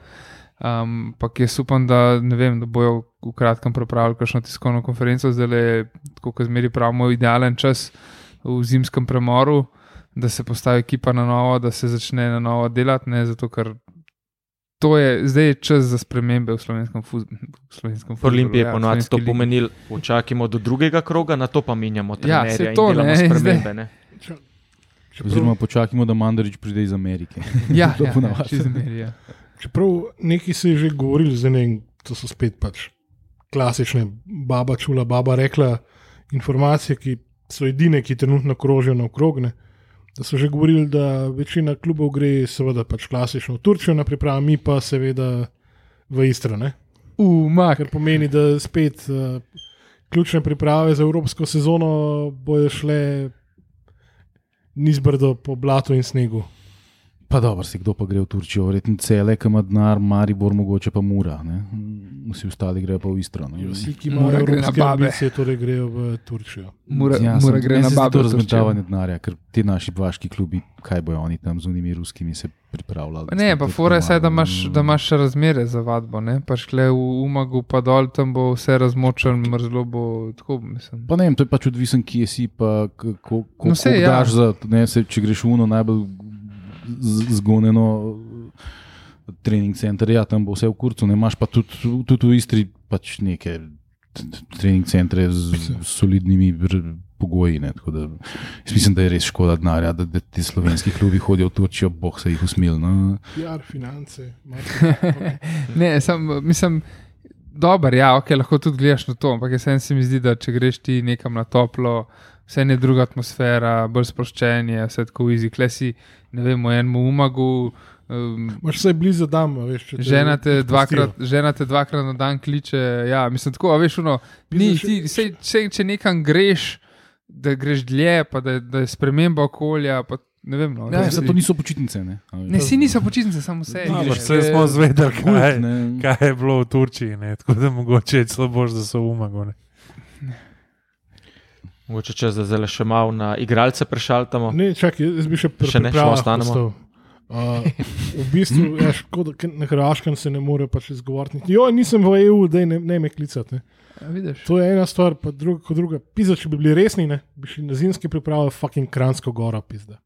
Um, Ampak jaz upam, da, ne vem, da bojo v kratkem pripravili kakšno tiskovno konferenco, zdaj le, kot zmeri pravimo, idealen čas v zimskem premoru, da se postavi ekipa na novo, da se začne na novo delati, ne zato ker. To je zdaj je čas za spremembe v slovenskem futbolu. V Olimpiji je ja, ponovadi to ligi. pomenilo, počakajmo do drugega kroga, na to pa menjamo Ja, trenerja saj in to, delamo ne, spremembe. Ne? Čeprav, Oziroma, počakajmo, da Mandarič pride iz Amerike. Ja, To ja, ja, ponavadi. čez meri, ja. čeprav neki se je že govorili, zdaj ne, to so spet pač klasične baba čula, baba rekla informacije, ki so edine, ki trenutno krožijo naokrog. ne. Da so že govorili, da večina klubov gre, seveda, pač klasično v Turčijo na pripravo, mi pa seveda v Istro. Ne? Umak. Kar pomeni, da spet uh, ključne priprave za evropsko sezono bojo šle nizbrdo po blatu in snegu. Pa dobro, si kdo pa gre v Turčijo, verjetno cele, ki ima denar, Maribor, mogoče pa Mura. Ne? Vsi ostali grejo pa v Istro. ne. Vsi, ki Mora imajo gre na evropske babe. ambicije, torej grejo v Turčijo. Mora, Ja, sem- gre na babu. To razmetavanje denarja, ker ti naši vaški klubi, kaj bojo oni tam z unimi ruskimi se pripravljali. Ne, pa fora je da imaš, da imaš še razmere za vadbo, ne? pa šle v Umagu, pa dol, tam bo vse razmočen, mrzlo bo tako, mislim. Pa ne vem, to je pač odvisen, kje si, pa kako No, sej, ja. daš za, ne, se, če greš v uno najbolj zgonjeno trening center, ja, tam bo vse v kurcu, ne imaš pa tudi, tudi v Istri pač neke trening centre z, solidnimi pogoji. Ne, tako da, mislim, da je res škoda denarja, da, da ti slovenski klubi hodijo v Turčijo, boh se jih usmil. No. PR, finance. Ne, sam, mislim, dober, ja, ok, lahko tudi gledaš na to, ampak jaz se mi zdi, da če greš ti nekam na toplo, vse je druga atmosfera, bolj sproščen je, vse tako izi, klesi, ne vem, v enem umagu. Um, Imaš vse blizu dama, veš. če te Žena te, dvakrat, žena te dvakrat na dan kliče. Ja, mislim, tako, a veš, uno, ni, ti, sej, če, če nekam greš, da greš dlje, pa da, je- da je sprememba okolja. Pa, ne vem, no, Ja, zato niso počitnice. Ne, ne, si niso počitnice, samo vse. Ja, Ampak veš, Vse smo zvedeli, kaj, ne. kaj je bilo v Turčiji, ne? tako da mogoče je celo bož, da so umagone. Mogoče če zdaj zelo še malo na igralce prešaltamo. Ne, čakaj, jaz bi še pri Še ne, še pripravah ostanemo. Uh, v bistvu, ja, škoda, ker na Hrvaškem se ne more pač izgovoriti. Jo, nisem v EU, da ne, ne me klicati. Ne. Ja. To je ena stvar, pa druga, kot druga. Pizda, če bi bili resni, ne, bi šli na zimske priprave, fucking kransko gora, pizda.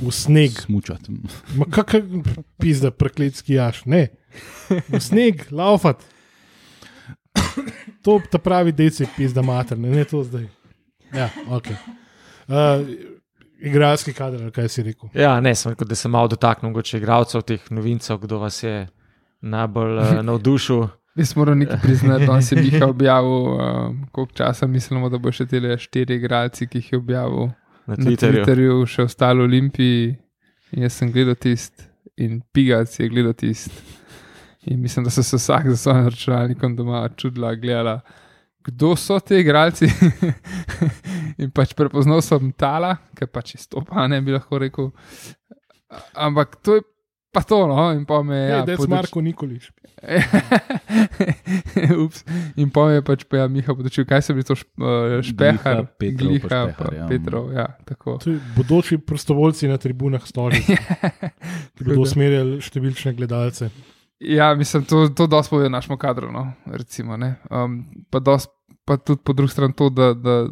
V sneg. Smučati. Ma kakšen pizda, prekletski jaš, ne. V sneg, laufat. To ta pravi deci pizda mater, ne, ne to zdaj. Ja, ok. Uh, igralski kader, kaj si rekel. Ja, ne, sem rekel, da sem malo dotaknil mogoče igralcev, teh novincev, kdo vas je najbolj uh, navdušil. Jaz moram nekaj priznati, da si jih objavil, um, koliko časa mislimo, da bo še te štiri igralci, ki jih je objavil Na na Twitterju. Twitterju, še ostalo Olimpiji. In Jaz sem gledal tist in Pigac je gledal tist. In mislim, da so se vsak za svojim računalnikom doma čudila, gledala, kdo so ti igralci. in pač prepoznal sem Tala, ker pač izstopa, ne bi lahko rekel. Ampak to je pa to, no, in pa me je. Ja, da je podoč- Marko Nikolič. Ups. In pa je pač pa ja, Miha podočil, kaj se bi to uh, špehar, Gliha, Petrov pa Gliha, pa Špehar, ja. Petrov, ja, tako. To je bodoči prostovoljci na tribunah ki bodo usmerjali številčne gledalce. Ja, mislim, to, to dosti pove našemu kadru. No, recimo, ne. um, pa, dost, pa tudi po drugi strani to, da, da,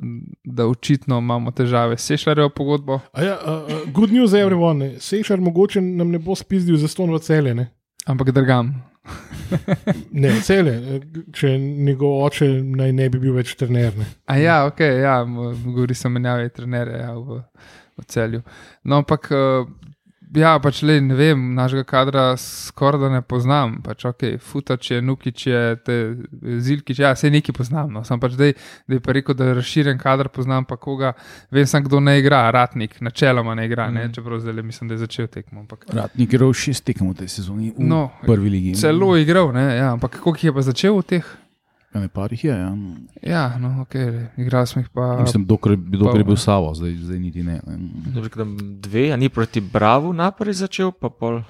da očitno imamo težave s Sešljarjevo pogodbo. A Ja, uh, uh, good news, everyone. Sešar mogoče nam ne bo spizdil za ston v celje. Ne, Ampak drgam. ne celje, eh, če njegov oče naj ne bi bil več trener. Ne. A ja, ok, ja, govori se o menjavi trenerja ja, v, v celju. No, ampak. Ja, pač le ne vem, našega kadra skoraj da ne poznam. Pač, ok, Futač je, Nukič je, te, Zilkič, ja, vse neki poznam. No. Sam pač zdaj, da je pa rekel, da je razširjen kader, poznam pa koga, vem sam, kdo ne igra, Ratnik, načeloma ne igra, ne, čeprav zdaj le mislim, da je začel tekmo. Ampak, Ratnik je igral šest tekem v tej sezoni, v No, prvi ligi. celo igral, ne, ja, ampak koliko jih je pa začel v teh? Ja, ne parih je. Ja. Ja, no, ok, igrali smo jih pa. Mislim, dokler, dokler je bil Savo, zdaj, zdaj niti ne. Dobro, da Dve, a ni proti Bravo naprej začel, pa pol.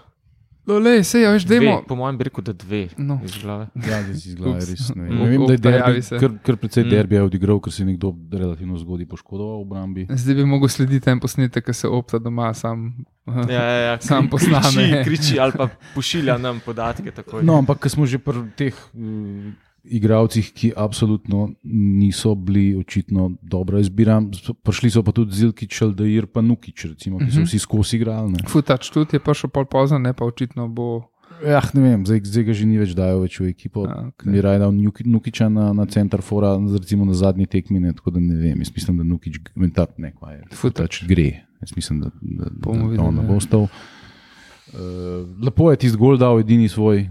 No, le, se je, veš, Dve, demo. po mojem bi rekel, da dve No. iz glave. Ja, zdaj si izgleda, Ups. res. Ne vem, ne vem da je derbi, kar, kar precej Mm. derbija odigral, ker se je nekdo relativno zgodaj poškodoval v obrambi. Zdaj bi mogel slediti en posnetek, ki se opta doma sam. Ja, ja, ja, Sam posname. Kriči, kriči ali pa pošilja nam podatke. takoj. No, ampak ko smo že pri teh uh, igravcih, ki absolutno niso bili očitno dobra izbira, prišli so pa tudi Zilkič, Aldair, pa Nukič, recimo, ki so Mhm. vsi skozi igrali. ne. Futač tudi je prišel pol pozno, ne pa očitno bo. Ja, ne vem, zdaj, zdaj ga že ni več dajo več v ekipo. A, ok. Mi raje dal Nuki- Nukiča na, na center fora, recimo na zadnji tekmi, ne, tako da ne vem. Jaz mislim, da Nukič mentat ne, kaj je. Futač. gre. Jaz mislim, da, da, Bomo da on ne ja. bo ostal. Uh, lepo je tisti gol dal, edini svoj,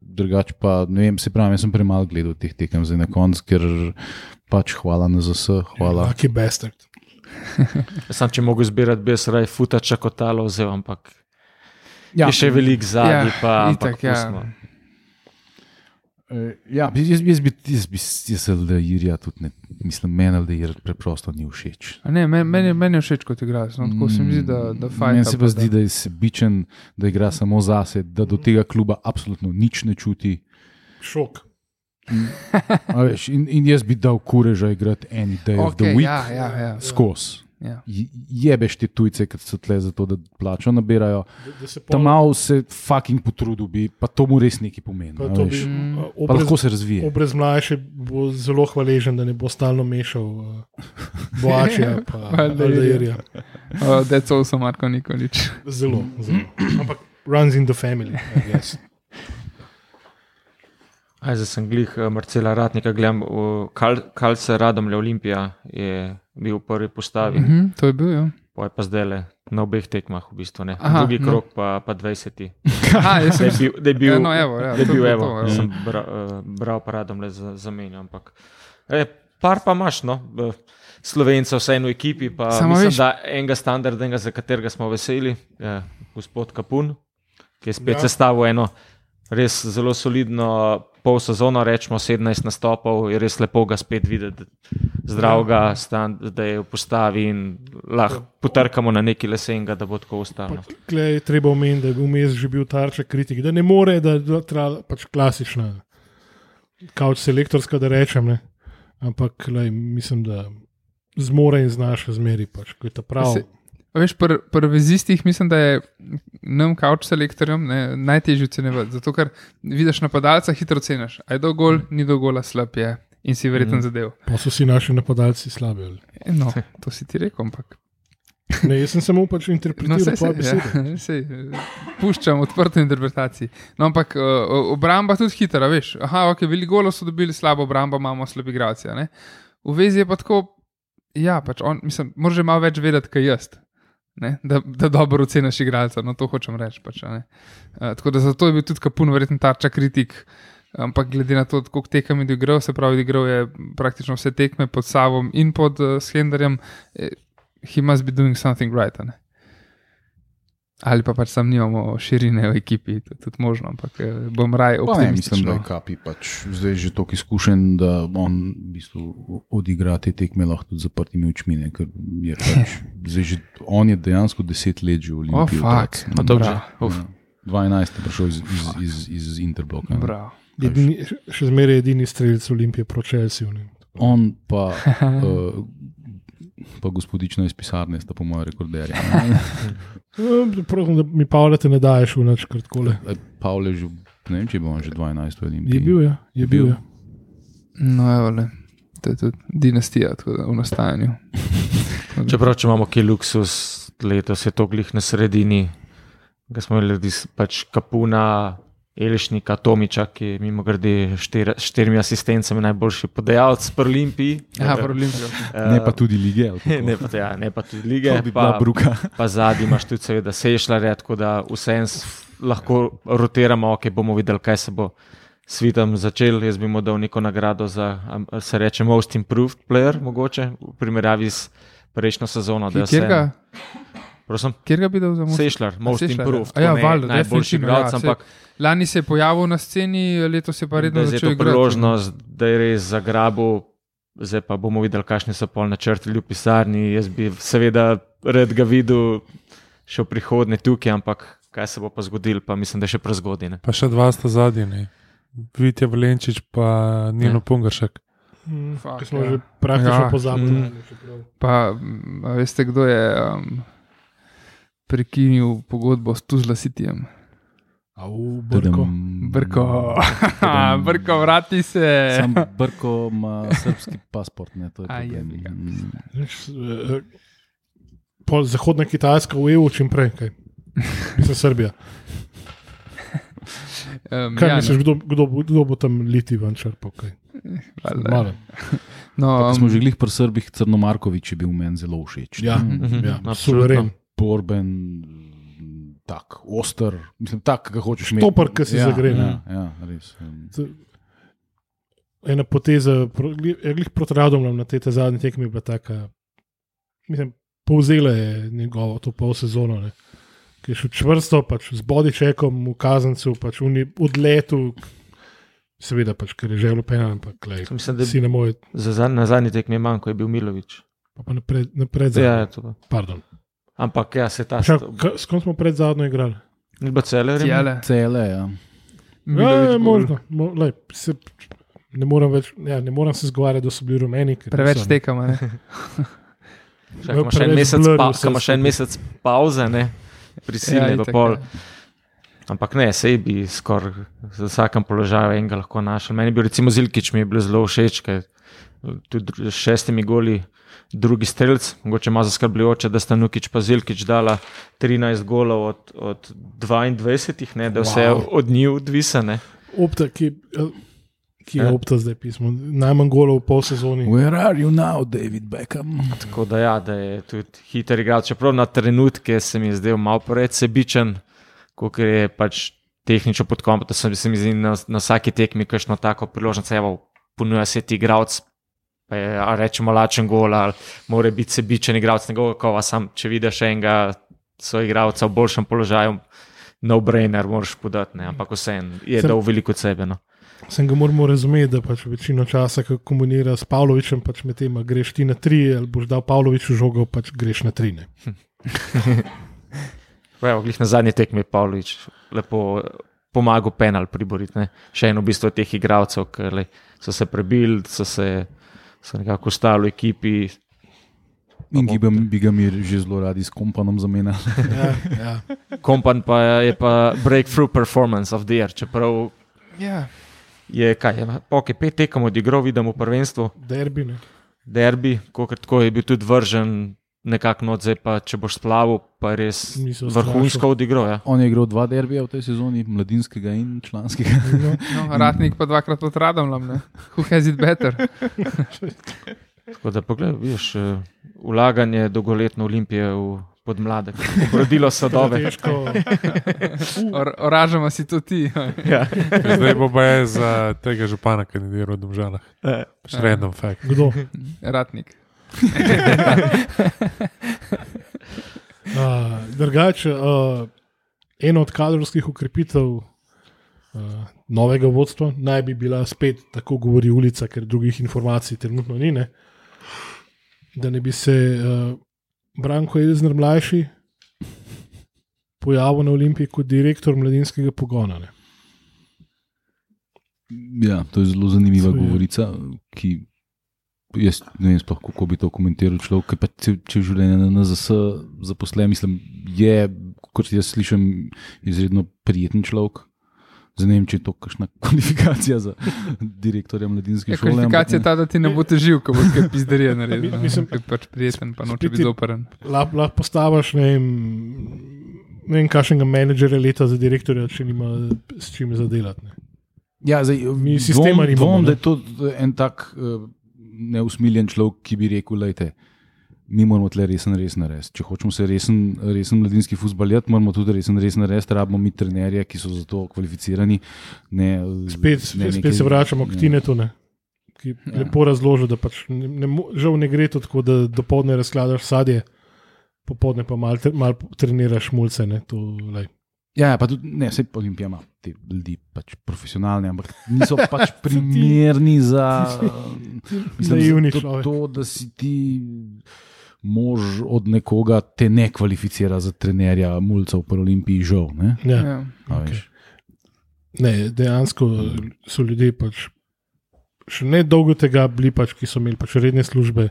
drugače pa ne vem, se pravi, jaz sem premalo gledal teh tekem zdaj na koncu, ker pač hvala na ZS, hvala. Lucky bastard. Sam, če mogo izbirati, bi jaz raje futača kot talo vzel, ampak Ja, je še velik zadnji. Ja, pa, ampak itak, ja. pustimo. Eh, Ja, jaz, jaz bi, jaz bi, jaz Irija tudi ne, mislim, meni da je preprosto ni všeč. A Ne, men- meni, meni je všeč kot igralec. No, tako se mi zdi, da, da fajn. Meni se pa zdi, da je sebičen, da igra samo zase, da do tega kluba absolutno nič ne čuti. Šok. A Veš, in, in jaz bi dal kureža igrati any day okay, of the week ja, ja, ja. skozi. Ja. Je- Jebeš te tujce, ki so tle zato, da plačo nabirajo. Da, da se Tam pol- malo se fucking potrudil bi, pa to mu res nekaj pomeni. pa to veš. bi, Mm. uh, Pa obrez- lahko se razvije. Obrez mlajše bo zelo hvaležen, da ne bo stalno mešal uh, Boačija in Aldairja. Aldairja. Uh, Deco so Marko Nikolič. Zelo, zelo. Ampak runs in the family. I guess. Aj, zdaj sem glih eh, Marcela Ratnika, gledam, Kal, Kalce Radomlja Olimpija je bil v prvi postavi, mm -hmm. Mhm, to je bil, ja. pa je pa zdaj le na obeh tekmah, v bistvu ne. Aha, Drugi no. krok pa, pa 20. Aha, Da je bil, da je bil, Ja, no, evo, ja, da je bil evo, to, evo. sem bra, uh, bral pa Radomlje za, zamenjal, ampak e, par pa imaš, no. Slovencev, vseeno v ekipi, pa Samo mislim, veš- da enega standardnega, za katerega smo veseli, je gospod Kapun, ki je spet ja. sestavil eno res zelo solidno pol sezono, rečemo 17 nastopov, je res lepo ga spet videti, zdravega, stand, da je v postavi in lahko potrkamo na neki lesenga, da bo tako ostalo. Pa Tukaj je treba omeniti, da je vmes že bil tarča kritik, da ne more, da je tra, pač klasična, kauč selektorska, da rečem. Ne. Ampak lej, mislim, da zmore in znaš zmeri, pač, ko je ta prav. Veš, pri pr vezistih mislim, da je nam, kauč selektorjem, ne, najtežje ocenjevati. Zato, ker vidiš napadalca, hitro oceniš. Aj do gol, ni do gola, slab je in si verjeten mm. zadev. Pa so si naši napadalci slabi. ali? E, No, to si ti rekel, ampak. Ne, jaz sem samo pač No, interpretiral sej, tvoje sej, besede. ja, sej, puščam odprto interpretaciji. No, ampak uh, obramba tudi hitra, veš. Aha, ok, veliko golov so dobili, slabo obrambo imamo, slabi igralci. a ne. V vezi je pa tako, ja, pač on, mislim, moraš že malo več vedeti, kaj jaz. Ne, da, da dobro oceniš igralca, no to hočem reči. Pač, uh, tako da zato je bil tudi Kapun verjetno tarča kritik. Ampak glede na to, koliko tekem je igral, se pravi, igral je praktično vse tekme pod Savom in pod uh, Slenderjem, eh, he must be doing something right. ne. Ali pa pač sam nimamo širine v ekipi, to je tudi možno, ampak eh, bom raj Pa ne, mislim, optimističen. da je Kapi pač zdaj že toliko izkušen, da on v bistvu odigra te tekme lahko tudi zaprtimi očmi. Ne, ker je pač, že, on je dejansko deset let že v Olimpiji. fak, Pa to že. Uf. 12 je prišel iz, iz, iz, iz Interbloka. Edini, še zmeraj edini strelec Olimpije proti Chelsea. On pa, uh, pa gospodična iz pisarne sta po mojem rekorderju. Prosim, da mi Pavlete ne daješ v noč kratkole. Pavel je že, ne vem, če bil on že 12 v Olimpiji. Je bil, ja. Je bil, ja. No, evo, le. To je tudi dinastija tako da, v nastajanju. Čeprav če imamo ki luksus, letos je to glih na sredini, ga smo imeli pač Kapuna, Elišnika, Tomiča, ki je mimo grede štir, štirimi asistencami najboljši podajalec pri Olimpiji. Ja, Olimpijo. Eh, Ne pa tudi lige. Ne pa, ja, ne pa tudi lige, To bi pa, bruka. pa zadnji imaš tudi, seveda, sešljare, tako da vsem lahko rotiramo, ok, bomo videli, kaj se bo svitom začel. Jaz bi mu dal neko nagrado za, se reče, most improved player, mogoče v primerjavi s prejšnjo sezono. da je Prosim, kjer ga bi dal za most? Sešljar, most ja. improved. A ja, valjda, najboljši definitivno, igralec, ja, saj- ampak Lani se je pojavil na sceni, letos je pa redno da je začel to igrati. priložnost, da je res zagrabil. Zdaj pa bomo videli, kakšni so pol načrti v pisarni. Jaz bi seveda rad ga videl še v prihodnje tukaj, ampak kaj se bo pa zgodilo, pa mislim, da je še prezgodaj. ne. Pa še dva sta zadnji, ne. Vitja Valenčič, pa Nino Ja. Pungaršek. Mm, Fak, smo ja. že praktično Ja. pozabili. Mm. Pa, veste, kdo je um, prekinil pogodbo s Tuzla Cityjem? Au, Brko. Brko. Brko, vrati se. Sam Brko ima srpski pasport. Ne, to je ga. Mm. Nič, eh, Pol zahodna Kitajska v EU, čim prej. Kaj. Mislim, Srbija. Um, Kaj ja, misliš, kdo, kdo, bo, kdo bo tam liti ven črpal? No, Pa, ko smo um, že glih pri Srbih, Crnomarkovič je bil meni zelo všeč. Ja, Mhm, ja, absolutno. suveren. Borben, tak, oster, mislim, tak, ki hočeš imeti. Štopar, ki si ja, zagre, ne. Ja, ja, res. um, Ena poteza, ja, glih proti Radomljam na tej zadnji tekmi je bila taka. Mislim, povzela je njegovo to pol sezono. Ne. Ki je šel čvrsto, pač z bodičekom v kazancu, pač v odletu, seveda, pač, ker je želel penal, ampak lej, Mislim, da si ne more, za zadnji, na zadnji tekmi je manj, ko je bil Milovič. pa, pa napred, napred Ja, zadnjo. je to. Pardon. Ampak ja, se ta Čak, ka- S kom smo pred zadnjo igrali? Bilo cele, Tjele, Cele, ja. Ja, je možno. Mo, lej, se, ne, moram več, ja, ne moram se zgovarjati, da so bili rumeni. Preveč ne. tekamo. ne. Čak, ima še en mesec, pa, še en mesec pauze, ne? prisilne Ja, itak, pol. ja. Ampak ne, sej bi skoraj za vsakem položaju enega lahko našel. Meni bi recimo Zilkič mi je bil zelo všeč, ker tudi s šestimi goli drugi strelc, mogoče malo zaskrbljujoče, da sta Nukič pa Zilkič dala 13 golov od, od 22, ne, da vse Wow. od njih odvisane. Opta, ki, eh, ki je Ja. opta zdaj pismo. Najmanj golov v pol sezoni. Where are you now, David Beckham? Tako da, ja, da je tudi hiter igralec. Čeprav na trenutke se mi je zdel malo preveč sebičen, kot je pač tehnično podkomp, da se mi zdi na, na vsaki tekmi kakšno tako priložnost, evo, ponuja se ti igralec. Pa je, a rečemo, lačen gol, ali mora biti sebičen igralec, njegov kova, sam, če vidiš enega svojega igralca v boljšem položaju, no brainer, moraš podati, ne, ampak vseeno je Sem- dal veliko od sebe. No. Sem ga moramo razumeti, da pač večino časa, ko komunira s Pavlovičem, pač med tem, greš ti na tri, ali boš dal Pavloviču žogo, pač greš na tri. Evo, glih na zadnji tekmi je Pavlović lepo pomagal penal priboriti. Ne? Še eno v bistvu teh igralcev, ki so se prebili, so se so nekako ostali v ekipi. In ki bi, ga mi že zelo radi s kompanom zamenjali. Ja, ja. Kompan pa je pa breakthrough performance of the year, čeprav Ja, je kaj, je, ok, pet tekem odigral, vidimo v prvenstvu, Derbi. Ne. derbi, kot tako je bil tudi vržen nekako noč, zdaj pa če boš splavil, pa res vrhunsko odigral. Ja. On je igral dva derbija v tej sezoni, mladinskega in članskega. No, ratnik pa dvakrat pod radom, ne? Who has it better? Tako da, pogled, vidiš, eh, vlaganje dolgoletno Olimpije v podmladek, rodilo sadove. Or, oražamo si to ti. Ja. Zdaj bo pa je za tega župana kandidiral v Domžalah. Še random fact. Kdo? Ratnik. Uh, drugače, uh, ena od kadrovskih ukrepitev uh, novega vodstva naj bi bila spet, tako govori ulica, ker drugih informacij trenutno ni, ne? da ne bi se uh, Branko Elzner mlajši pojavil na Olimpiji kot direktor mladinskega pogona. Ne? Ja, to je zelo zanimiva govorica, ki jaz ne vem, sploh, kako bi to komentiral človek, ki pa če, če življenje na NZS zaposlen, mislim, je, kot jaz slišim, izredno prijeten človek. Vem, če je to kakšna kvalifikacija za direktorja mladinske Ja, šole. kvalifikacija je ta, da ti ne bo težil, ko boš kaj pizderije naredil. Mi- mislim- Ker pač prijeten, pa noče biti je- zoprn. Lahko lah postaviš ne vem, ne vem kakšnega menedžerja leta za direktorja, če nima s čim zadelati. Ne? Ja, zdaj, Mi sistema dvom, dvom, ne. da je to en tak uh, neusmiljen človek, ki bi rekel: lejte, Mi moramo tle resen, resen narediti. Če hočemo se resen, resen mladinski futbalijati, moramo tudi resen, resen narediti. Rabimo mi trenerje, ki so za to kvalificirani. Ne, Spet, ne neke- spet se vračamo k ja. Tinetu, ne, ki Ja. lepo razloži, da pač ne, ne, žal ne gre to tako, da dopoledne razkladaš sadje, popoldne pa malo mal treniraš mulce. Ne, to, lej. Ja, pa tudi ne, vse Olimpija ima te ljudi, pač profesionalne, ampak niso pač primerni za, mislim, naivni človek. to, da si ti mož od nekoga, te ne kvalificira za trenerja mulcev v Olimpiji, žal. Ne? Ja. Ja. A veš. Ne, dejansko so ljudje pač še ne dolgo tega bili, pač, ki so imeli pač redne službe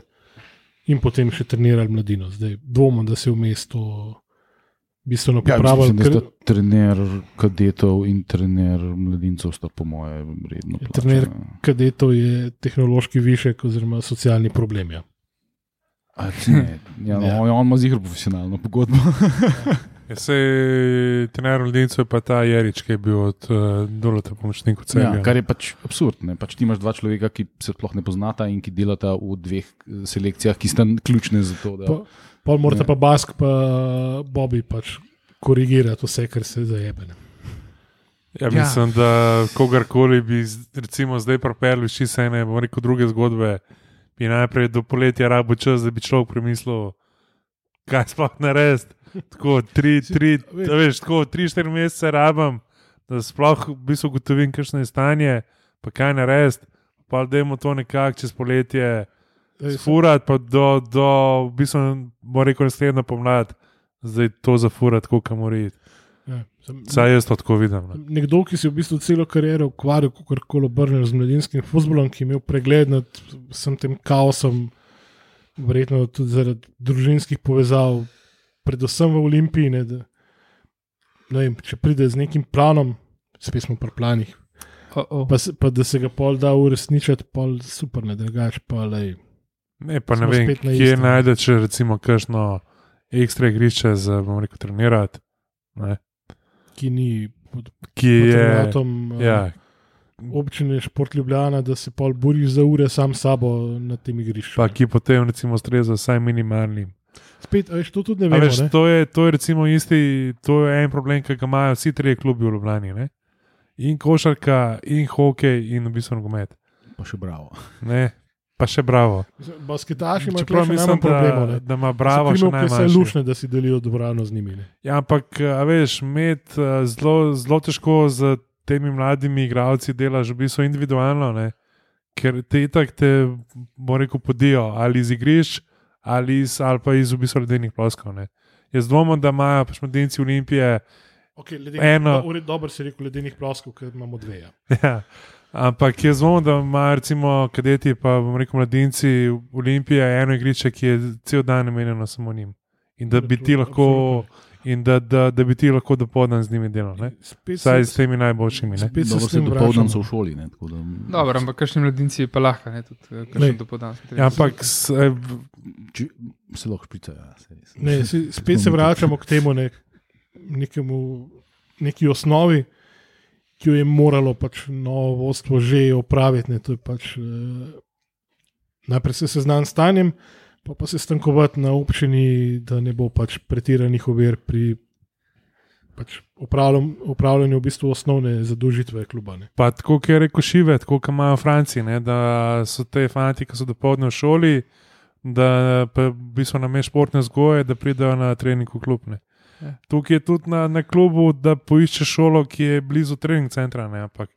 in potem še trenirali mladino. Zdaj dvomim, da se vmes to bistveno Ja, popravilo. mislim, ker- sta trener kadetov in trener mladincev sta po moje redno. Ja, trener- plačana. kadetov je tehnološki višek oziroma socialni problem. Ja. A, ne, ja, no, Ja. On ima zihar profesionalno pogodbo. Ja, se trener mladincev je pa ta Jerič, ki je bil od uh, dolota pomočnikov Ja, celja. kar je pač absurd. Ne? Pač ti imaš dva človeka, ki se sploh ne poznata in ki delata v dveh eh, selekcijah, ki sta ključne za to. Da... Pa- Pol morata Ja. pa Bask pa Bobby pač korigirati vse, kar se zajebe. ne. Ja, mislim, da kogarkoli bi recimo zdaj propel iz čisto ene, bom rekel, druge zgodbe, bi najprej do poletja rabo čas, da bi človek premislil, kaj sploh narediti. Tako tri, tri, veš. a veš, tako tri, štiri mesece rabam, da sploh v bistvu ugotovim, kakšno je stanje, pa kaj narediti. Pa da imamo to nekako čez poletje Ej, sfurati, pa do, do v bistvu, bom rekel, naslednjo pomlad, zdaj to zafurati, kako mora iti. Ja, sem- Saj jaz to tako vidim. no. Nekdo, ki si v bistvu celo kariero ukvarjal, kako koli obrnil z mladinskim futbolom, ki je imel pregled nad vsem tem kaosom, verjetno tudi zaradi družinskih povezav, predvsem v Olimpiji. Ne, da, ne vem, če pride z nekim planom, spet smo pri planih, Oh, oh. pa, se- pa da se ga pol da uresničiti, pol super, ne drugač pa lej. Ne, pa ne Smo vem, spet na kje istem. najdeš, recimo, kakšno ekstra igrišče za, bom rekel, trenirati. Ne, Ki ni pod ki je. patronatom eh, Ja, občine Šport Ljubljana, da se pol boriš za ure sam sabo na tem igrišču. pa ki potem, recimo, ustreza vsaj minimalnim. Spet, a veš, to tudi ne A vemo. Veš, ne? to, je, to je recimo isti, to je en problem, ki ga imajo vsi trije klubi v Ljubljani. Ne? In košarka, in hokej, in v bistvu nogomet. Pa še bravo. Ne? Pa še bravo. Basketaši imajo Čeprav še mislim, najmanj problemov. da, ne. da ima bravo še Krimovke se najmanj. lušne, da si delijo dvorano z njimi. Ne. Ja, ampak, veš, med eh, zelo, zelo težko z temi mladimi igralci delaš v bistvu individualno, ne? ker te itak te, bom rekel, podijo ali iz igrišč, ali, iz, ali pa iz v bistvu ledenih ploskov. Ne? Jaz dvomim, da imajo pač mladinci Olimpije. Okay, ledeni, Eno. do, dobro si rekel, ledenih ploskov, ker imamo dve. Ja. Ja. Ampak jaz dvomim, da imajo recimo kadeti, pa bom rekel mladinci Olimpije eno igrišče, ki je cel dan namenjeno samo njim. In da bi ti lahko, in da, da, da bi ti lahko dopoldan z njimi delal. se- s temi najboljšimi. Ne? Spet se Dobro, se dopoldan so v šoli. Ne, tako da, Dobro, ampak kakšni mladinci pa lahko, ne, tudi eh, dopoldan. Ja, ampak s, eh, Se lahko šprica, ja. saj res. Ne, si, spet se vračamo k temu, ne, nekemu, neki osnovi, ki jo je moralo pač novo vodstvo že opraviti. Ne, to je pač, eh, najprej se seznaniti s stanjem, pa, pa se stankovati na občini, da ne bo pač pretiranih ovir pri pač upravljanju v bistvu osnovne zadožitve kluba. Ne. Pa tako, kot je rekel Šive, tako kot imajo Franci, ne, da so te fanti, ki so dopoledne v šoli, da pa v bistvu na mestu športne vzgoje, da pridejo na trening v klub. Ne. Ja. Tukaj je tudi na, na klubu, da poiščeš šolo, ki je blizu trening centra, ne, ampak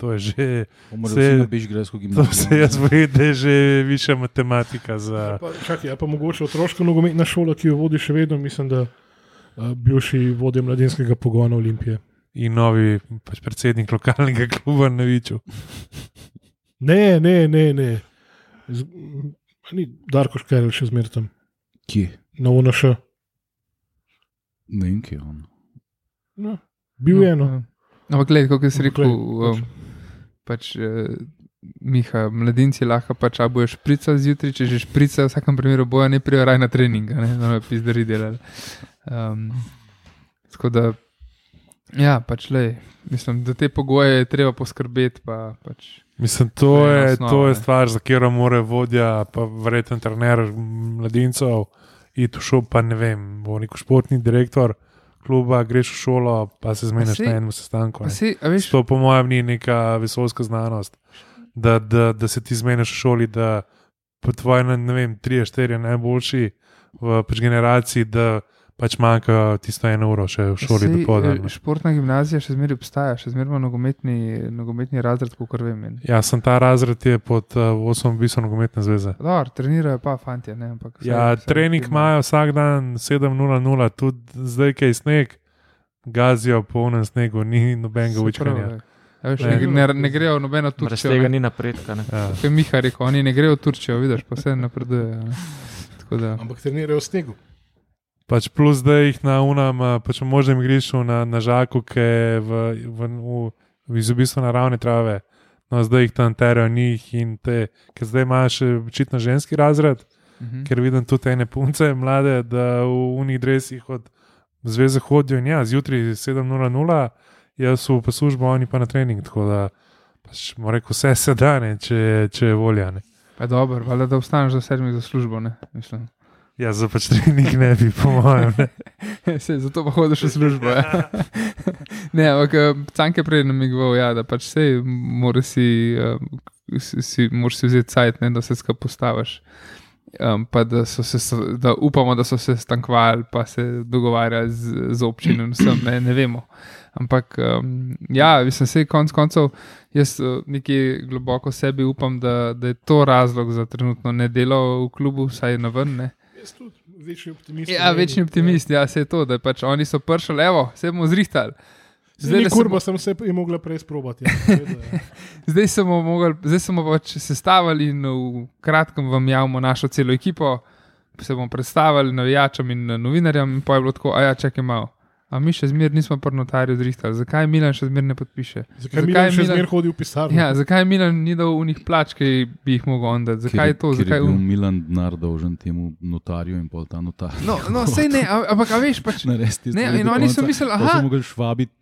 to je že, Moraš Se- se na Bežgrajsko to se jaz vem, da je že više matematika za. Pa, čakaj, a pa mogoče otroška nogometna šola, ki jo vodi še vedno, mislim, da uh, bivši vodja mladinskega pogona Olimpije. In novi pač predsednik lokalnega kluba na Viču. Ne, ne, ne. ne. Z, a ni Darko Škerl še zmeraj tam, Kje? na UNŠ. Ne vem, kje je on. No, bil je eno. ja. Ampak, gledaj, kot si rekel, um, pač, eh, Miha, mladinci lahko pač a bojo šprica zjutraj, če že šprica, v vsakem primeru bojo ne prijo raj na trening, ne bi pizdari delali. Um, tako da, ja, pač le, mislim, da te pogoje je treba poskrbeti. Pa, pač, Mislim, to je osnova, to je stvar, za katero mora vodja, pa verjetno trener mladincev, iti v šolo, pa ne vem, bo neko športni direktor kluba, greš v šolo, pa se zmeniš saj- na enem sestanku. si, veš, To, po mojem, ni neka vesoljska znanost, da, da, da se ti zmeniš v šoli, da po tvoji, ne vem, tri, štiri najboljši v pač generaciji, da pač manjka tisto eno uro še v šoli saj, do podan. eh, Športna gimnazija še zmeraj obstaja, še zmeraj ima nogometni, nogometni razred, kot vem. in- Ja, sem ta razred je pod uh, vodstvom Biso nogometne zveze. Dobro, trenirajo pa fanti, ne, ampak. Ja, saj- saj trening imajo vsak dan 7:00, tudi zdaj, ki je sneg, gazijo po unem snegu, ni nobenega Se učenja. pravi, a Veš, Ne. ne, ne, grejo v nobeno Brez Turčijo. tega ne. ni napredka. Ne. Ja. Kot je Miha rekel, oni ne grejo v Turčijo, vidiš, pa vse. Tako da, Ampak trenirajo v snegu. Pač plus zdaj jih na unam, eh, pač v možnem igrišču na, na žaku, ki je v, v, v, v izobistvu naravne trave. No, zdaj jih tam terajo njih in te, ker zdaj imaš očitno ženski razred, mhm. ker vidim tudi ene punce mlade, da v unih dresih od zveze hodijo in ja, zjutraj 7:00, jaz v pa službo, oni pa na trening. Tako da pač, moram reči, vse se da, ne, če, če je volja. Ne. Pa dobro, valjda, da ostaneš do sedmih za službo. Ne, mislim. Ja, za pač trening ne bi, po mojem. Sej, zato pa hodiš v službo. Ja. ne, ampak eh, Canke prej namigoval, ja, da pač sej, moraš si, um, si, moraš si vzeti cajt, ne, da se skupaj postaviš. Um, pa da, so se, da upamo, da so se stankovali, pa se dogovarjali z, z občino in vsem, ne, ne vemo. Ampak, um, ja, mislim, se konc koncev, jaz uh, nekje globoko sebi upam, da, da je to razlog za trenutno nedelo v klubu, vsaj na ven. Jaz tudi večni optimist. Ja, večni optimist, ja, se je to, da pač oni so prišli, evo, se bomo zrihtali. Zdaj, le kurba sem se je mogla prej sprobati. Ja. Ja. Zdaj smo, mogli, zdaj smo pač sestavili in v kratkem vam javimo našo celo ekipo, se bomo predstavili navijačem in novinarjem, in pa je bilo tako, a ja, čakaj malo. A mi še zmeraj nismo pri notarju zrihtali, zakaj Milan še zmeraj ne podpiše? Zakaj mi še zmeraj hodi v pisarno? Ja, zakaj Milan ni dal unih plač, ki bi jih mogel on dati? Zakaj je to? Ker Zakaj je bil un... Milan denar dolžen temu notarju in pol ta notar. No, no sej ne, ampak a veš pač. Ne, stvari in do oni so mislili, aha. so mogli švabiti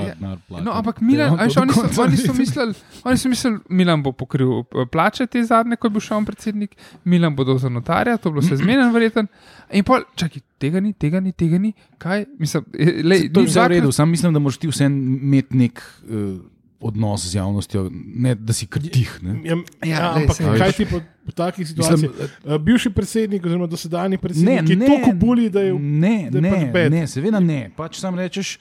Ja, denar plačati. No, ampak Milan, on a veš, to do oni, so, oni, so mislili, oni so mislili, Milan bo pokril eh, plače te zadnje, ko je bil še on predsednik, Milan bo za notarja, to je bilo se zmeden, verjeten. In pa, čakaj, tega ni, tega ni, tega ni, kaj, mislim, eh, lej, To ni je vse v redu, sam mislim, da moraš ti vsem imeti nek uh, odnos z javnostjo, ne da si kar tih. Ne? Ja, Ja, ja, ampak saj kaj ti po, po takih situacijah? Mislim, Uh, bivši predsednik, oziroma dosedajni ne, predsednik, je ne, toliko buli, da je. ne, da je ne, pač bed. ne, seveda ne. Pač sam rečeš,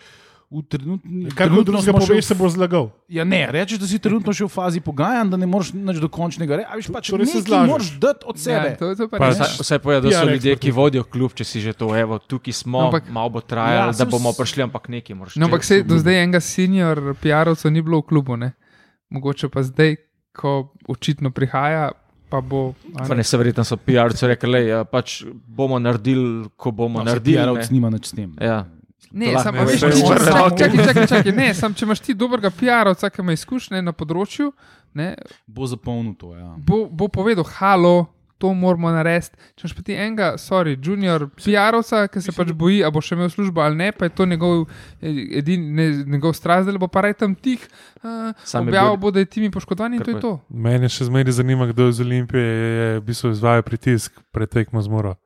v trenutni Kar koli drugega poveš, se bo zlagal. Ja, ne, rečeš, da si trenutno še v fazi pogajanj, da ne moreš nič dokončnega reči. A veš, pač Torej se nekaj zlažeš. moraš dati od sebe. Ja, to, to pa Pa res. za- Vse, vse poje, da so PR ljudje, ki vodijo klub, če si že to, evo, tukaj smo, Ampak- ampak, malo bo trajalo, Ja, ja, da bomo prišli, ampak nekaj moraš. No, ampak se do zdaj enega senior PR-ovca ni bilo v klubu, ne? Mogoče pa zdaj, ko očitno prihaja, pa bo. a Pa ne. ne, se verjetno so PR-ci rekli, da pač bomo naredili, ko bomo No, naredili. PR-ovc ne. nima nič s tem. Ja. Ne, To sam, lahko veš, rečeš. če- Prve čakaj, čakaj, čakaj, ne, sam, če imaš ti dobrega PR-ovca, ki ima izkušnje na področju, ne, Bo zapolnil to. Ja. bo, bo povedal, halo, to moramo narediti. Če imaš pa ti enega, sorry, junior, PR-ovca, ki se pač boji, a bo še imel službo ali ne, pa je to njegov, edin, ne, njegov strast, da bo pa raj tam tih. Uh, je Objavil bo, da je timi poškodovani in to je to. Mene še zmeraj zanima, kdo iz Olimpije je v bistvu izvajal pritisk pred tekmo. Na NIZ.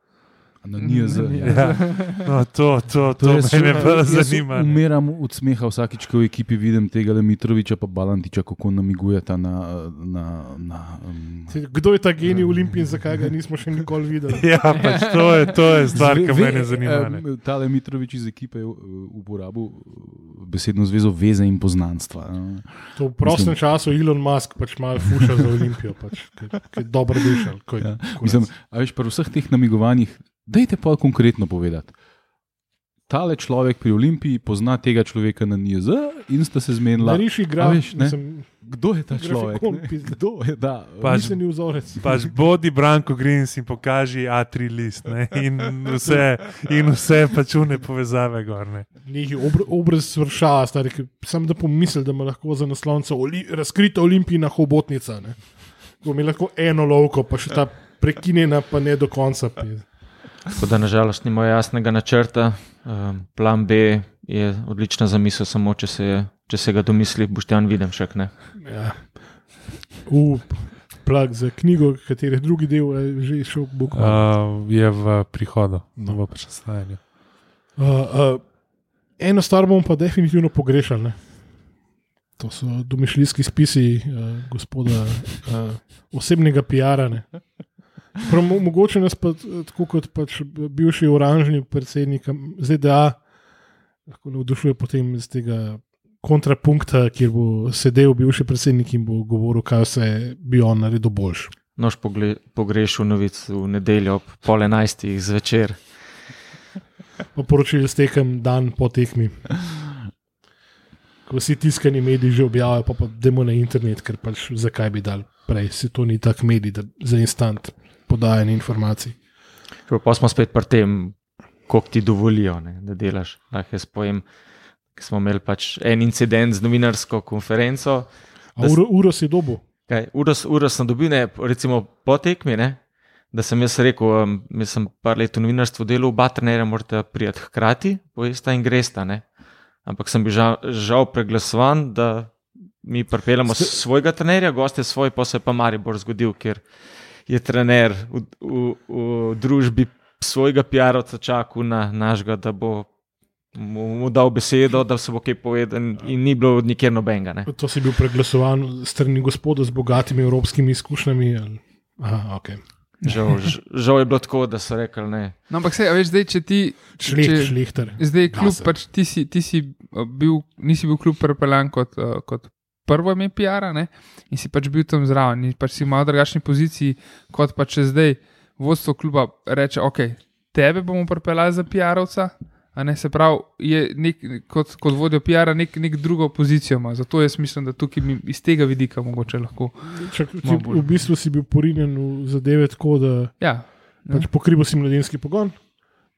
Na. NIJZ. Ja. No, to, to, to, jaz to mene še- pa jaz zanima. Umiram od smeha vsakič, ko v ekipi vidim tega Mitroviča pa Balantiča, kako namigujeta na. na, na um, Kdo je ta genij Olimpije in zakaj ga nismo še nikoli videli? Ja, pač to je, to je stvar, ki mene zanima. ne. Tale Mitrovič iz ekipe je uh, uporabil uh, besedno zvezo veze in poznanstva. uh. To v prostem času Elon Musk pač malo fuša za Olimpijo, pač, ki je dobro dišal. Ja. Mislim, a veš, pri vseh teh namigovanjih, dajte pa konkretno povedati. Tale človek pri Olimpiji pozna tega človeka na NIZ in sta se zmenila. Ne? mislim, Kdo je ta človek? Pizda. Kdo je ta? Pač- miselni vzorec. Pač bodi Branko Grins in pokaži A3 list ne, in vse, in vse pač une povezave gor. Ne. Neki obr obraz vrša, stari, samo da pomisli, da ima lahko za naslovnico oli razkrita olimpijna hobotnica. Ne. Ko mi lahko eno lovko, pa še ta prekinjena, pa ne do konca. pizda. Tako da nažalost nima jasnega načrta. Um, plan B je odlična zamisel, samo če se, če se ga domisli, boš tam videl še ne. Ja. U, plag za knjigo, katerih drugi del je že šel bog. Uh, Uh, je v prihodu, No. v predstavljanju. uh, eno stvar bomo pa definitivno pogrešali. Ne. To so domišljijski spisi uh, gospoda uh, osebnega PR-a. Prav, mo mogoče nas pa, eh, tako kot pač bivši oranžni predsednik ZDA, lahko navdušuje potem iz tega kontrapunkta, kjer bo sedel bivši predsednik in bo govoril, kaj vse bi on naredil boljš. Nož pogrešil novic v nedeljo ob pol enajstih zvečer. Pa poročili s tekem dan po tekmi. Ko vsi tiskani mediji že objavijo, pa pa demo na internet, ker pač zakaj bi dal prej, se to ni tak medij da, za instant podajanje informacij. Pa smo spet pri tem, koliko ti dovolijo, ne, da delaš. Lahko jaz povem, ker smo imeli pač en incident z novinarsko konferenco. Uro, uro si dobu. Kaj, uro, uro sem dobil, ne, recimo po tekmi, ne, da sem jaz rekel, um, jaz sem par let v novinarstvu delal, oba trenerja morate prijeti hkrati, pojesta in gresta. Ne. Ampak sem bil žal, žal preglasovan, da mi pripeljemo Ste- svojega trenerja, goste svoj, pa se je pa Maribor zgodil, ker je trener v, v, v družbi svojega PR-ovca čakal na našega, da bo mu, mu dal besedo, da se bo kaj povedal, in, ni bilo nikjer nobenega. Ne. To si bil preglasovan strani gospoda z bogatimi evropskimi izkušnjami. Ali... Aha, okay. Žal, žal je bilo tako, da so rekli ne. No, ampak se, a veš, zdaj, če ti. Šleht, če- šlehter. Zdaj, kljub, pač ti, si, ti si bil, nisi bil kljub prepeljan kot, kot prvo ime PR-a in si pač bil tam zraven in pač si v malo drugačni poziciji, kot pa če zdaj vodstvo kluba reče, ok, tebe bomo pripeljali za PR-ovca. A ne se pravi, je nek, kot, kot vodjo PR-a nek, nek drugo pozicijo ima. Zato jaz mislim, da tukaj mi iz tega vidika mogoče lahko. Čak, ti, v bistvu si bil porinjen v zadeve tako, da Ja, pač pokrival si mladinski pogon,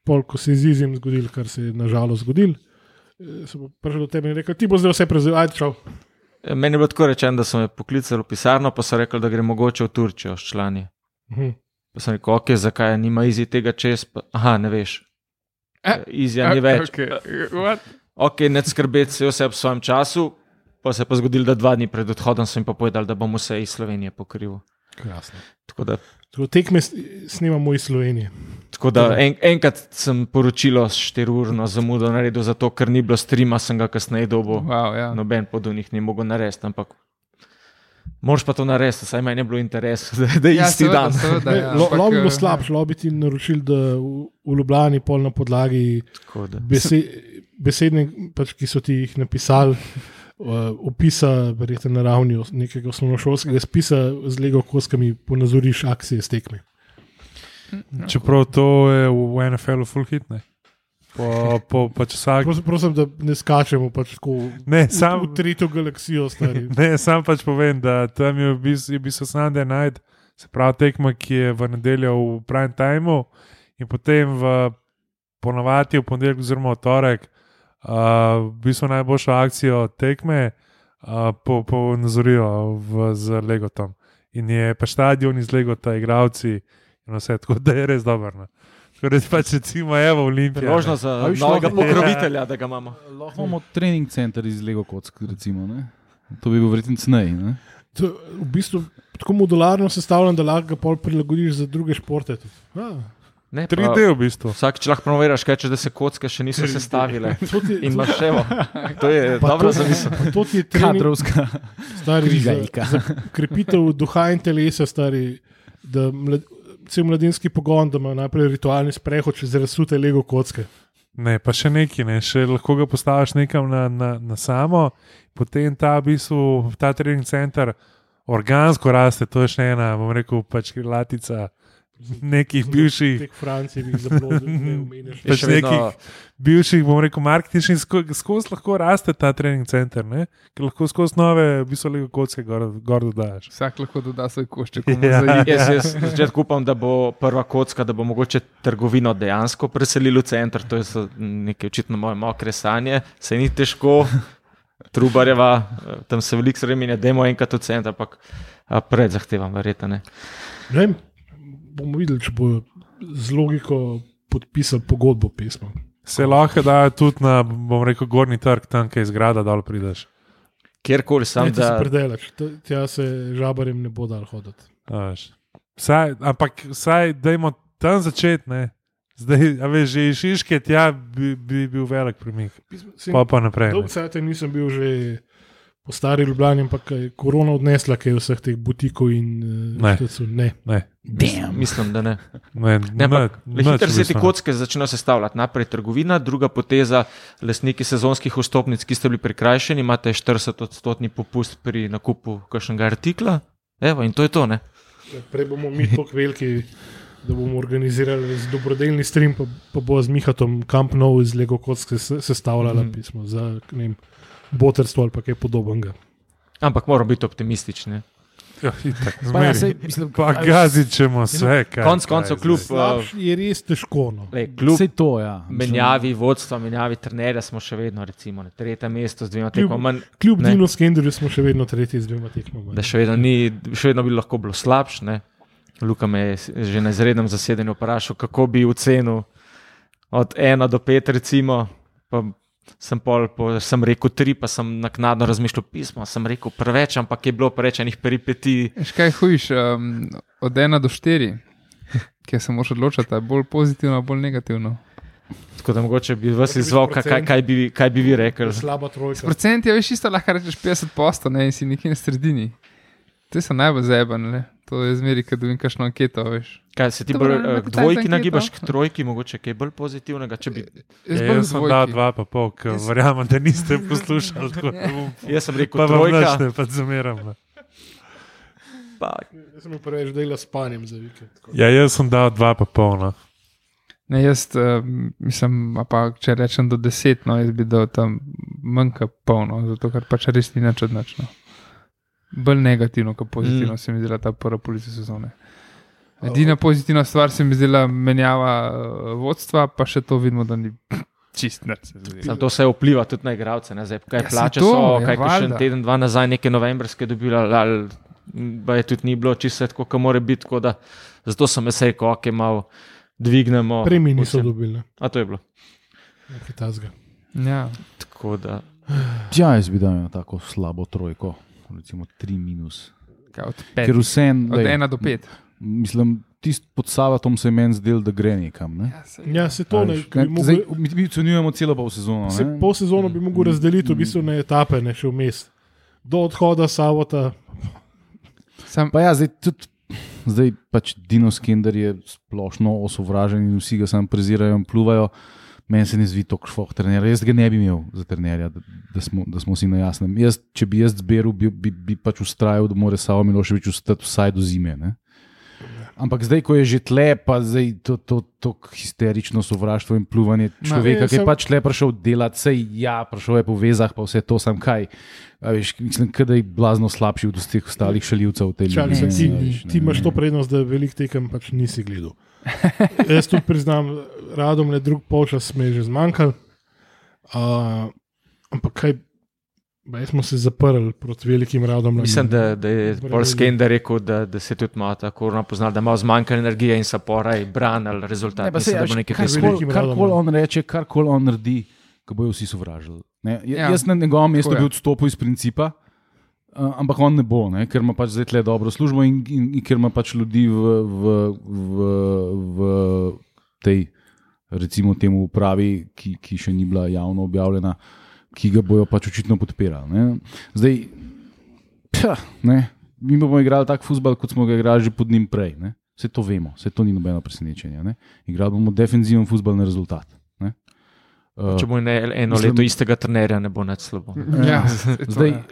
pol, ko se je z izjem zgodil, kar se je nažalost zgodil. eh, Se bo prišel do tebe in rekel: Ti bo zdaj vse prevzel, ajde, čau. Meni je bilo tako rečeno, da so me poklicali v pisarno, pa so rekli, da gre mogoče v Turčijo s člani. Mhm. Pa sem rekel, ok, zakaj nima izi tega čez. Pa, aha, ne veš. Eh, Izja ni več. Okay. What? Ok, ne skrbeti se vse v svojem času. Pa se je pa zgodilo, da dva dni pred odhodom sem pa povedal, da bom vse iz Slovenije pokril. Krasno. Tako da, Tako tekme s- snemamo iz Slovenije. Tako da en, enkrat sem poročilo s 4-urno zamudo naredil, zato ker ni bilo streama, sem ga kasneje dobil. Wow, ja. Noben podobnih ni mogel narediti, ampak moraš pa to narediti, saj meni je bilo interes, da, da je Ja, isti seveda, dan. seveda, ja, Lo lo bi bilo eh, slabše, lo bi ti naročil, da v, v Ljubljani pol na podlagi Tako da- bese, besedne, pač, ki so ti jih napisali. Uh, opisa, verjetno na ravni nekega osnovnošolskega spisa, z lego koskami ponazoriš akcije s tekmi. Čeprav to je v NFL-u full hit. Ne? Po, po, pač vsak, Prosim, prosim, da ne skačemo pač tako ne, v, sam, v tretjo galaksijo. Stari. ne, sam pač povem, da tam je v bistvu, je v bistvu Sunday night, se pravi tekma, ki je v nedeljo v prime timeu in potem v ponovadi v ponedeljek oziroma v torek, uh, v bistvu najboljšo akcijo tekme uh, po, po nazorijo v, z Legotom. In je pa stadion iz Legota, igravci na vse, tako da je res dobro. No. Da pač recimo Evo Olimpija. Priložnost za viš, novega pokrovitelja, da ga imamo. Lahko imamo trening center iz Lego kock, recimo. Ne? To bi bil verjetno cenej. ne? To, v bistvu tako modularno sestavljen, da lahko ga pol prilagodiš za druge športe. Ne, pa 3D v bistvu. Vsakič lahko promoviraš, kaj če da se kocke še niso sestavile. In imaš še evo. To je pa dobro zamisel. pa To ti je Kadrovska stari, za, za krepitev duha in telesa, stari, da mlad, cel mladinski pogon, da ima najprej ritualni sprehod čez razsute lego kocke. Ne, pa še neki, ne, še lahko ga postaviš nekam na, na, na samo, potem ta, v bistvu, ta trening center organsko raste, to je še ena, bom rekel, pač krilatica nekih bivših. Bi jih zablodil, ne omeniš. Je Pač še vedno- nekih bivših, bom rekel, marketinških, sko, skozi lahko raste ta trening center, ne? ker lahko skozi nove, v bistvu, kocke gor, gor dodaš. Vsak lahko doda svoj košček. Ja. Ja. Jaz, jaz začetku upam, da bo prva kocka, da bo mogoče trgovino dejansko preselili v center. To je neke očitno moje mokre sanje, se ni težko. Trubarjeva, eh, tam se veliko sremenja, da je enkrat v center, ampak a, pred zahtevam, verjetno ne. Ne bomo videli, če bo z logiko podpisal pogodbo pesmo. Se lahko da tudi na, bom rekel, gornji trg, tam, kjer iz grada dol prideš. Kjerkoli sam, Ne, da t- tja se žabarjem ne bo dal hoditi. Vsaj, ampak vsaj, dajmo tam začeti, ne. Zdaj, a veš, že iz Šiške tja bi, bi bil velik premik, pa pa naprej. dolgo časa nisem bil že po stari Ljubljani, ampak je korona odnesla kaj vseh teh butikov in Ne. uh, ne. Ne, Damn. mislim, da ne. ne, Ne, ampak le hitro se ti kocke začnejo sestavljati. Najprej trgovina, druga poteza, lastniki sezonskih vstopnic, ki ste bili prikrajšani, imate 40-odstotni popust pri nakupu kakšnega artikla. Evo, in to je to. Ne? Prej bomo mi tako veliki, da bomo organizirali z dobrodelni stream, pa, pa bo z Mihatom Camp Nou iz Lego kocke se- sestavljala mm. pismo za ne vem, boterstvo ali kaj podobnega. Ampak moramo biti optimistični. Ja, itak, Pa ja, sej, mislim, Pa gazičemo vse. kaj- Konec koncev, kljub Slabš je res težko. No. lej, kljub to, ja. Menjavi vodstva, menjavi trenerja, smo še vedno recimo, na tretjem mestu z dvema tekmama. Kljub. Dinu Skenderju smo še vedno tretji z dvema tekmama. Da še vedno, ni, še vedno bi lahko bilo slabše. ne. Luka me je že na izrednem zasedanju vprašal, kako bi ocenil od 1 do 5, recimo. Pa sem, pol, po, sem rekel 3, pa sem naknadno razmišljal pismo. Sem rekel preveč, ampak je bilo preveč enih peripetij. Veš kaj hujiš, um, od ena do štiri, ki se moraš odločiti, ali bolj pozitivno ali bolj negativno. Tako da mogoče bi vas izval, kaj, kaj, bi, kaj bi vi rekli. Slaba trojka. Procent je več isto, lahko rečeš 50 posto, ne in si nekje na sredini. To so najbolj zebane, to je zmeri, kad dobim kakšno anketo, veš. Kaj se ti bolj, eh, k dvojki nagibaš, k trojki, mogoče kaj bolj pozitivnega. Če bi, Jaz, Ja, bolj jaz sem dal dva, pa pol, ker Jaz- verjamem, da niste poslušali. tako jaz sem rekel Pa vam trojka. nič ne, pa zameram. ne. Pa, Jaz sem preveč dela s spanjem za vikend. tako. Ja, jaz sem dal dva, pa pol. No. Ne, jaz uh, mislim, pa če rečem do deset, no, jaz bi dal tam manjka polno, zato ker pač res ni nič odnačno. Bolj negativno, kot pozitivno mm. se mi zdela ta prva policija sezone. Edina pozitivna stvar se mi zdela menjava uh, vodstva, pa še to vidimo, da ni čist nič. se zdi. To vse vpliva tudi na igralce. Ne? Zdaj, kaj Ja, plače to, so, ja, kaj še en teden, dva nazaj neke novembrske dobili, ali, pa je tudi ni bilo čisto tako, kot mora biti. tako Da, zato sem vesel, ko ok, malo dvignemo. Premij niso dobili, ne. A to je bilo. nekaj tazga. Ja. Tako da, Ja, jaz bi dal tako slabo trojko, recimo 3 minus. Kaj, od, Ker pet, vse od ena do pet. Mislim, tisti pod Savatom se je meni zdel, da gre nekam. Ne? Ja, se to ne. Bi kaj- Zdaj, mogel- mi, mi ocenjujemo celo pol sezono. Se ne? pol sezono bi mogel razdeliti v bistvu na etape, ne še vmes. Do odhoda Savota, Sam, Pa ja, zdaj tudi. Zdaj pač Dino Skinder je splošno osovražen in vsi ga samo prezirajo in pluvajo. Meni se ne zdi to šloh trener. Jaz ga ne bi imel za trenerja, da, da, smo, da smo si na jasnem. Jaz, če bi jaz zbiral, bi, bi, bi pač ustrajal, da mora Savo Miloševič ostati vsaj do zime. Ne? Ampak zdaj, ko je že tle, pa zdaj to, to, to histerično sovraštvo in pluvanje človeka, Ne, ki je sem- pač tle prišel delati, sej ja, prišel je po vezah, pa vse to sam kaj. A Veš, mislim, da je blazno slabši od vseh ostalih šaljivcev v tej ligi. ti, ne, veš, ti imaš to prednost, da velik tekem pač nisi gledal. Jaz tudi priznam, radom le drug polčas mi je že zmanjkal. Uh, ampak kaj, Baj smo se zaprli proti velikim radom. Mislim, da, da je. Paul Skender rekel, da, da se tudi malo tako poznal, da ima zmanjkanje energije in so poraj branili rezultat. Ne, Mislim, se, da bo nekaj velikim Karkoli kar radom. on reče, karkoli on naredi, ga bojo vsi sovražili. Ne? Ja, Ja, jaz na njegovem mestu bi odstopil iz principa, uh, ampak on ne bo, ne? ker ima pač zdaj tle dobro službo in, in, in ker ima pač ljudi v, v, v, v tej, recimo, temu upravi, ki, ki še ni bila javno objavljena, ki ga bojo pač očitno podpirali. Ne? Zdaj, pja, ne? mi bomo igrali tak futbol, kot smo ga igrali že pod njim prej. Ne? Vse to vemo, vse to ni nobeno presenečenje. Ne? Igrali bomo defenziven futbol na rezultat. Ne? Uh, Če bo ne, eno Mislim- leto istega trenerja, ne bo nič slabo. Ja, to Zdaj, je.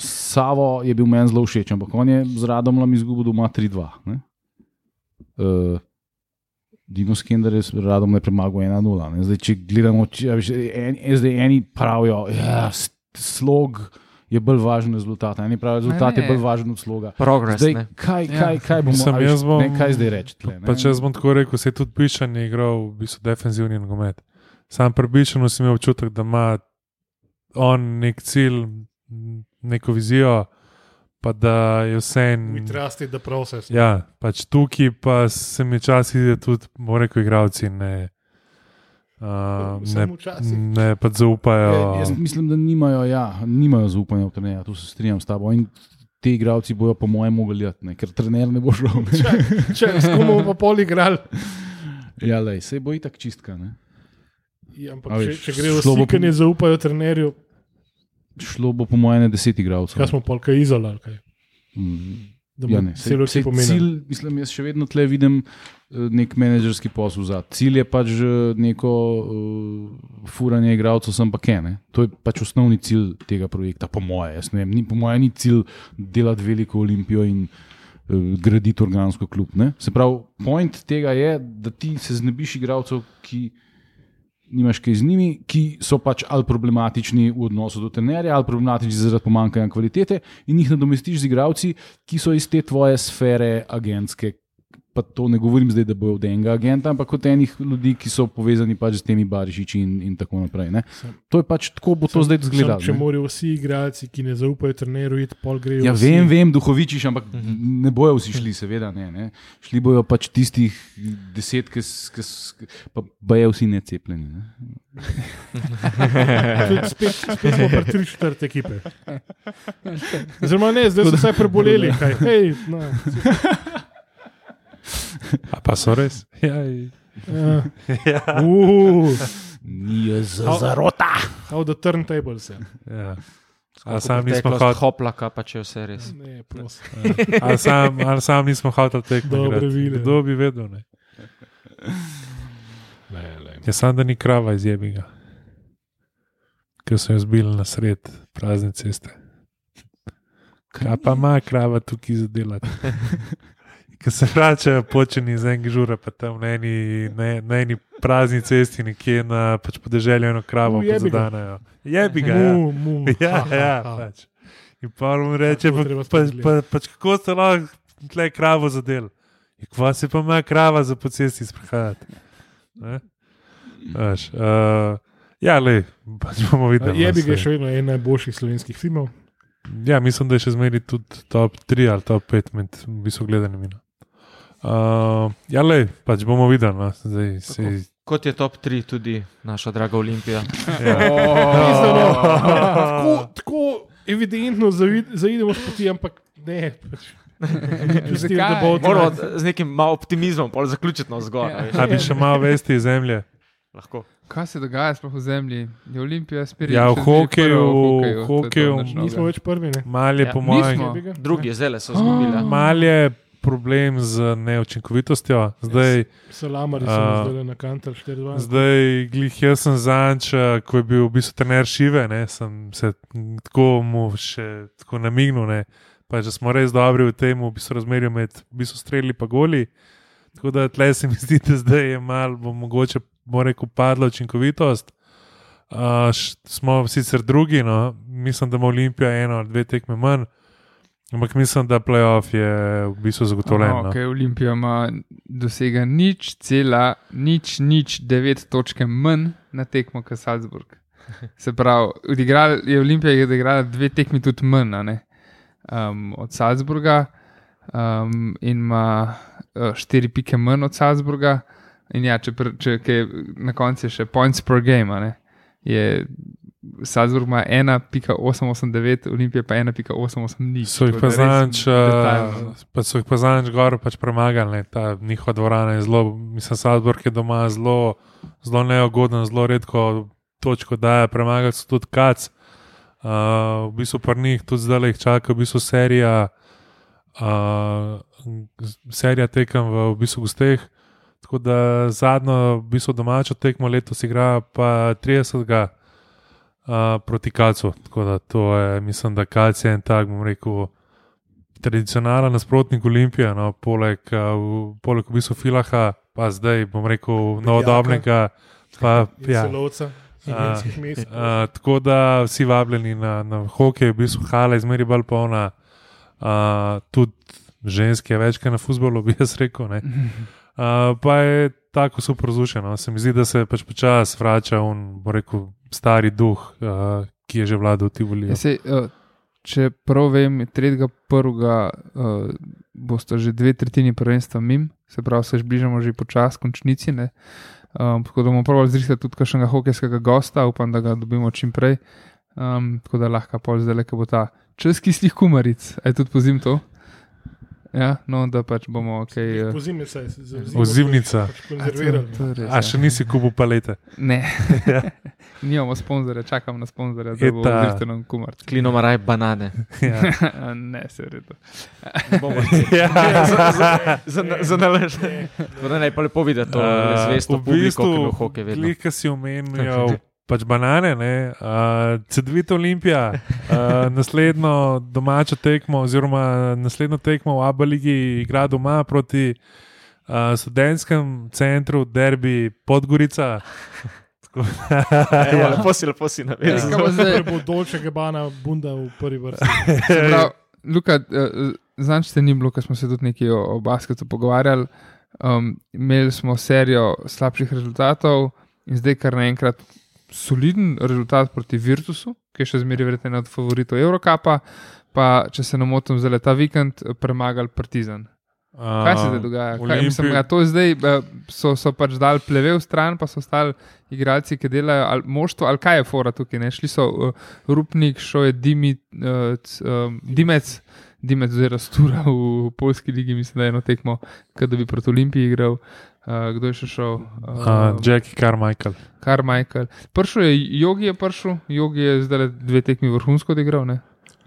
Savo je bil meni zelo všeč, ampak on je z Radomljem izgubil doma 3-2. ne. Uh, Dino Skender je z Radomljem premagal 1-0. ne. Zdaj, če gledamo, če, a veš, en, zdaj eni pravijo, da ja, slog je bolj važen od rezultata, eni pravijo, rezultat Ne, je ne. bolj važen od sloga. Progres, Zdaj, ne. kaj, Ja. kaj, kaj bomo Mislim, jaz bom- ne, kaj zdaj reči? tle, ne? Pa če jaz bom tako rekel, se je tudi Bišan je igral v bistvu defensivni nogomet. Sam pri Bišanu sem imel občutek, da ima on nek cilj, neko vizijo, pa da je vse en. Mi trasti, da proces. Ja, pač tukaj pa se mi časi vidi tudi, bomo rekel, igravci ne, uh, ne, včasih. ne pa zaupajo. Ja, Jaz mislim, da nimajo, ja, nimajo zaupanja v trenerja, tu se strinjam s tabo. In ti igravci bojo, po mojem, mogli ne, ker trener ne bo šel. Če, če s kom bomo pa pol igrali. Ja, lej, sej bo itak čistka. Ne? Ja, A ampak če, veš, če grejo šlo bo vsi, ki po- ne zaupajo trenerju, Šlo bo, po mojem, na deset igralcev. kaj smo pol kaj izolali. Mm. Ja, ne, sej pomeni. cilj, mislim, jaz še vedno tle vidim eh, nek menedžerski posel za. Cilj je pač eh, neko uh, furanje igralcev, sem pa kene. To je pač osnovni cilj tega projekta, po mojem. Jaz ne vem, ni, po mojem ni cilj delati veliko olimpijo in uh, graditi organsko klub. Ne? Se pravi, point tega je, da ti se znebiš igralcev, ki nimaš kaj z njimi, ki so pač ali problematični v odnosu do trenerja, ali problematični zaradi pomankanja kvalitete, in jih nadomestiš z igralci, ki so iz te tvoje sfere agentske. Pa to ne govorim zdaj, da bojo od enega agenta, ampak kot enih ljudi, ki so povezani pač z temi barišiči in, in tako naprej. Ne? To je pač tako, bo to Sem- zdaj izgledalo. Če morajo vsi igralci, ki ne zaupajo trenerju, iti pol grejo. Ja, vsi. vem, vem, duhovičiš, ampak ne bojo vsi šli, seveda ne. ne. Šli bojo pač tistih deset, ki s- s- pa bojo vsi necepljeni. Ne. Spet, spet smo pri tri četrt ekipe. Oziroma ne, zdaj so vsaj preboleli. Kaj. Hej, no. A pa so res. Ja, Ja. ja. Uh, Ni za zarota. how the turntables. Ja. ja. A sam nismo hoteli. Hoplaka, pa če vse res. Ne, prosim. Ali sam, ali sam nismo hoteli tekmo. Dobre igrati. vile. Kdo bi vedel? Ne? Le, le. Je samo da ni krava iz jebiga, ker so jo zbili na sred prazne ceste. Kaj pa ima krava tukaj za Ker se vračajo počeni iz enega žura, pa tam na eni, na, na eni prazni cesti, nekje na pač podeželju, eno kravo U, jebi ga. pozadanejo. Jebi ga. Ja. Mu, mu. Ja, ha, ja, ha. pač. In pa mu reče, pa, pa, pa, pač, kako ste lahko tle kravo zadel. In kva se pa ima krava za po cesti sprehajati. Veš, uh, ja, le, pač bomo videli. Je bi no, ga saj. še vedno en najboljših slovenskih filmov. Ja, mislim, da je še zmeri tudi top 3 ali top 5 med v bistvu gledanimi. no. Uh, ja, le, pač bomo videli. No. Zdaj, sej, Kot je top 3 tudi naša draga Olimpija. ja. No, tako, tako evidentno zaidemo poti, ampak ne. Pač. Pustim, Moramo z nekim malo optimizmom zaključiti na zgor. Ja. A bi še malo vesti iz zemlje? Lahko. Kaj se dogaja sploh v zemlji? Je Olimpija spet Ja, v hokeju, v hokeju Nismo več prvi. Ne? Mal je Ja, po mojem. Drugi zele so zgubili. ja. Mal je problem z neučinkovitostjo. Zdaj, Salamari so A, zdaj na kantar 4-2. zdaj glih jaz sem zanč, ko je bil v bistvu trener Šive, ne, sem se tako mu še tako namignil, ne, pa, da smo res dobri v tem, v bistvu razmerju med v bistvu streli in goli. Tako da tle se mi zdi, da zdaj je malo, bo mogoče, bo rekel, padla učinkovitost. Uh, smo sicer drugi, no, mislim, da ima Olimpija eno ali dve tekme manj, ampak mislim, da playoff je v bistvu zagotovljen. Aha, no. okay, Olimpija ima dosega nič, cela, nič, nič, devet točke manj na tekmo kot Salzburg. Se pravi, odigral, je Olimpija odigrala dve tekmi tudi manj um, od Salzburga um, in ima uh, štiri pike manj od Salzburga. In ja, če, če kaj, na koncu je še points per game, ne, je Salzburg ima 1,889, Olimpija pa 1,880. So jih pa zanč, pa so jih pa zanč gor pač premagali, ta njihova dvorana je zelo, mislim, Salzburg je doma zelo, zelo neugoden, zelo redko točko daje, premagali so tudi kac. Uh, v bistvu pa njih tudi zdaj jih čaka, v bistvu serija, uh, serija tekem v, v bistvu gosteh. Tako da zadnjo, v bistvu domačo tekmo letos igra pa 30. Uh, proti Kacu. Tako da to je, mislim, da Kac je en tak, bom rekel, tradicionalen nasprotnik Olimpije, no, poleg, uh, poleg v bistvu Filaha, pa zdaj, bom rekel, novodobnega. Pa, ja. Celovca. Uh, uh, tako da vsi vabljeni na, na hokej, v bistvu hala je zmeri bolj polna, uh, tudi ženske, večkrat na futbolu, bi jaz rekel. Uh, pa je tako super zvučeno. Se mi zdi, da se pač počasi vrača v rekel, stari duh, uh, ki je že vladal v Tivoli. Ja, sej, uh, če prav vem, 3.1. Uh, boste že dve tretjini prvenstva mim, se pravi, se bližamo že počasi končnici. Ne? Um, tako da bomo pravili zrisati tudi kakšnega hokejskega gosta, upam, da ga dobimo čim prej. Um, tako da lahko pol zdaj le, ko bo ta čas kislih kumaric, aj tudi pozim to. Ja, no, da pač bomo kaj. Uh, Ozimnica je zelo Ozimnica. Konzervirana. to je res, A ja. še nisi kupil palete. Ne. Nimamo sponzorja, čakam na sponzorja, da bo ta- zrihtel nam kumarc. Klino maraj banane. Ja. ne, se redo. Ja. za, za nalaž. Torej, naj pa lepo vidi to Uh, zvesto v publiko, ki bistvu, v hokej vedno. Klika si omenjal, pač banane, ne, uh, CD2 Olimpija, uh, naslednjo domačo tekmo, oziroma naslednjo tekmo v Abu Leiji igra doma proti uh, študentskem centru Derby Podgorica. Da- Ja, lepo si, lepo si Ja, kaj bo zdaj? Če bo dolče gebana bunda v prvi vrsti. Se pravi, Luka, uh, zanj ste ni bilo, ker smo se tudi nekaj o, o basketu pogovarjali. Um, imeli smo serijo slabših rezultatov in zdaj kar naenkrat soliden rezultat proti Virtusu, ki je še zmeraj verjetno eden od favoritov Eurocapa, pa če se ne motim, zdaj ta vikend eh, premagali Partizan. Kaj se zdaj dogaja? Kaj, mislim, Olimpij- ja, to zdaj, eh, so, so pač dal pleve v stran, pa so ostali igralci, ki delajo ali moštvo, ali kaj je fora tukaj. Ne? Šli so uh, Rupnik, šel je Dimi, uh, c, um, Dimec, Dimec oziroma Stura v Polski ligi, mislim, da je eno tekmo, kad da bi proti Olimpiji igral. Uh, kdo je še šel? Uh, Uh, Jackie Carmichael. Carmichael. Prišel je Jogi, je prišel, Jogi je zdaj dve tekmi vrhunsko odigral. ne?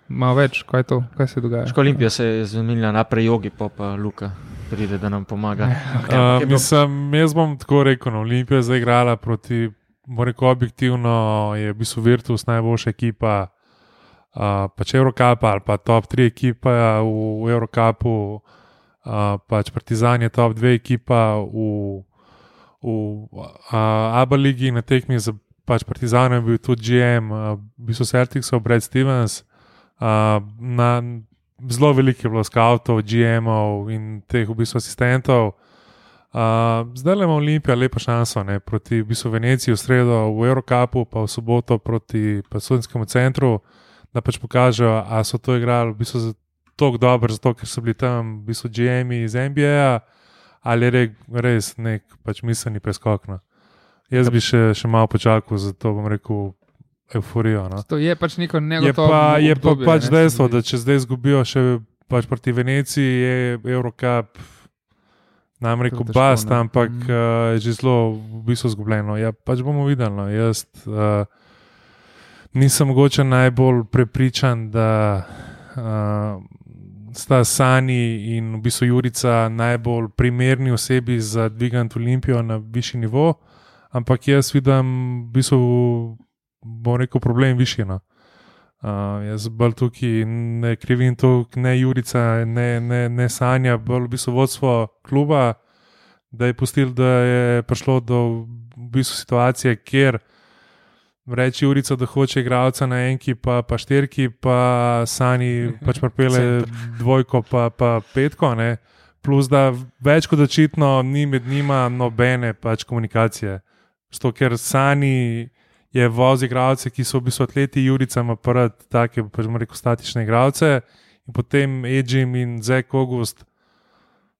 Malo več, kaj, to, kaj se dogaja. Ško Olimpija se je zmenila naprej jogi, pa pa Luka pride, da nam pomaga. Uh, mislim, jaz bom tako rekel, no, Olimpija je zaigrala proti, bom rekel, objektivno je v bistvu Virtus najboljša ekipa, uh, pač Eurocapa ali pa top 3 ekipa v, v Eurocapu, uh, pač Partizan je top 2 ekipa v, v uh, Abu Leiji na tekmi za pač Partizanom je bil tudi GM, uh, v bistvu Celticsov, Brad Stevens. Uh, na, zelo veliko je bilo skavtov, GM-ov in teh v bistvu asistentov. Uh, zdaj ima Olimpija lepo šanso ne, proti v bistvu Veneciji v sredo, v Eurocapu, pa v soboto proti Sovjetskemu centru, da pač pokažejo, ali so to igrali v bistvu tako dobro, zato ker so bili tam v bistvu GM-ji iz NBA, ali je re, res nek pač miselni preskok. No. Jaz bi še, še malo počakal, zato bom rekel euforijo. No. To je pač neko Je negotovo. pa, je pa obdobje, pač ne, dejstvo, da če zdaj izgubijo še pač proti Veneciji, je Eurocup, nam težko, bast, ne. ampak Mhm. uh, je že zelo v bistvu izgubljeno. Ja, pač bomo videli. No. Jaz uh, nisem mogoče najbolj prepričan, da uh, sta Sani in v bistvu Jurica najbolj primerni osebi za dvigant Olimpijo na višji nivo, ampak jaz vidim v bistvu, bom rekel, problem višji. No. Uh, jaz bolj tukaj ne krivim to, ne Jurica, ne, ne, ne Sanja, bolj v bistvu vodstvo kluba, da je pustil, da je prišlo do v bistvu situacije, kjer reče Jurica, da hoče igralca na enki, pa, pa štirki, pa Sani pač pripele dvojko, pa, pa petko. Ne? Plus, da več kot očitno ni med njima nobene pač komunikacije. Zato, ker Sani je vozil igralce, ki so v bistvu atleti, Jurica ima prvi, take, pač rekel, statične igralce, in potem Edžim in Zek August,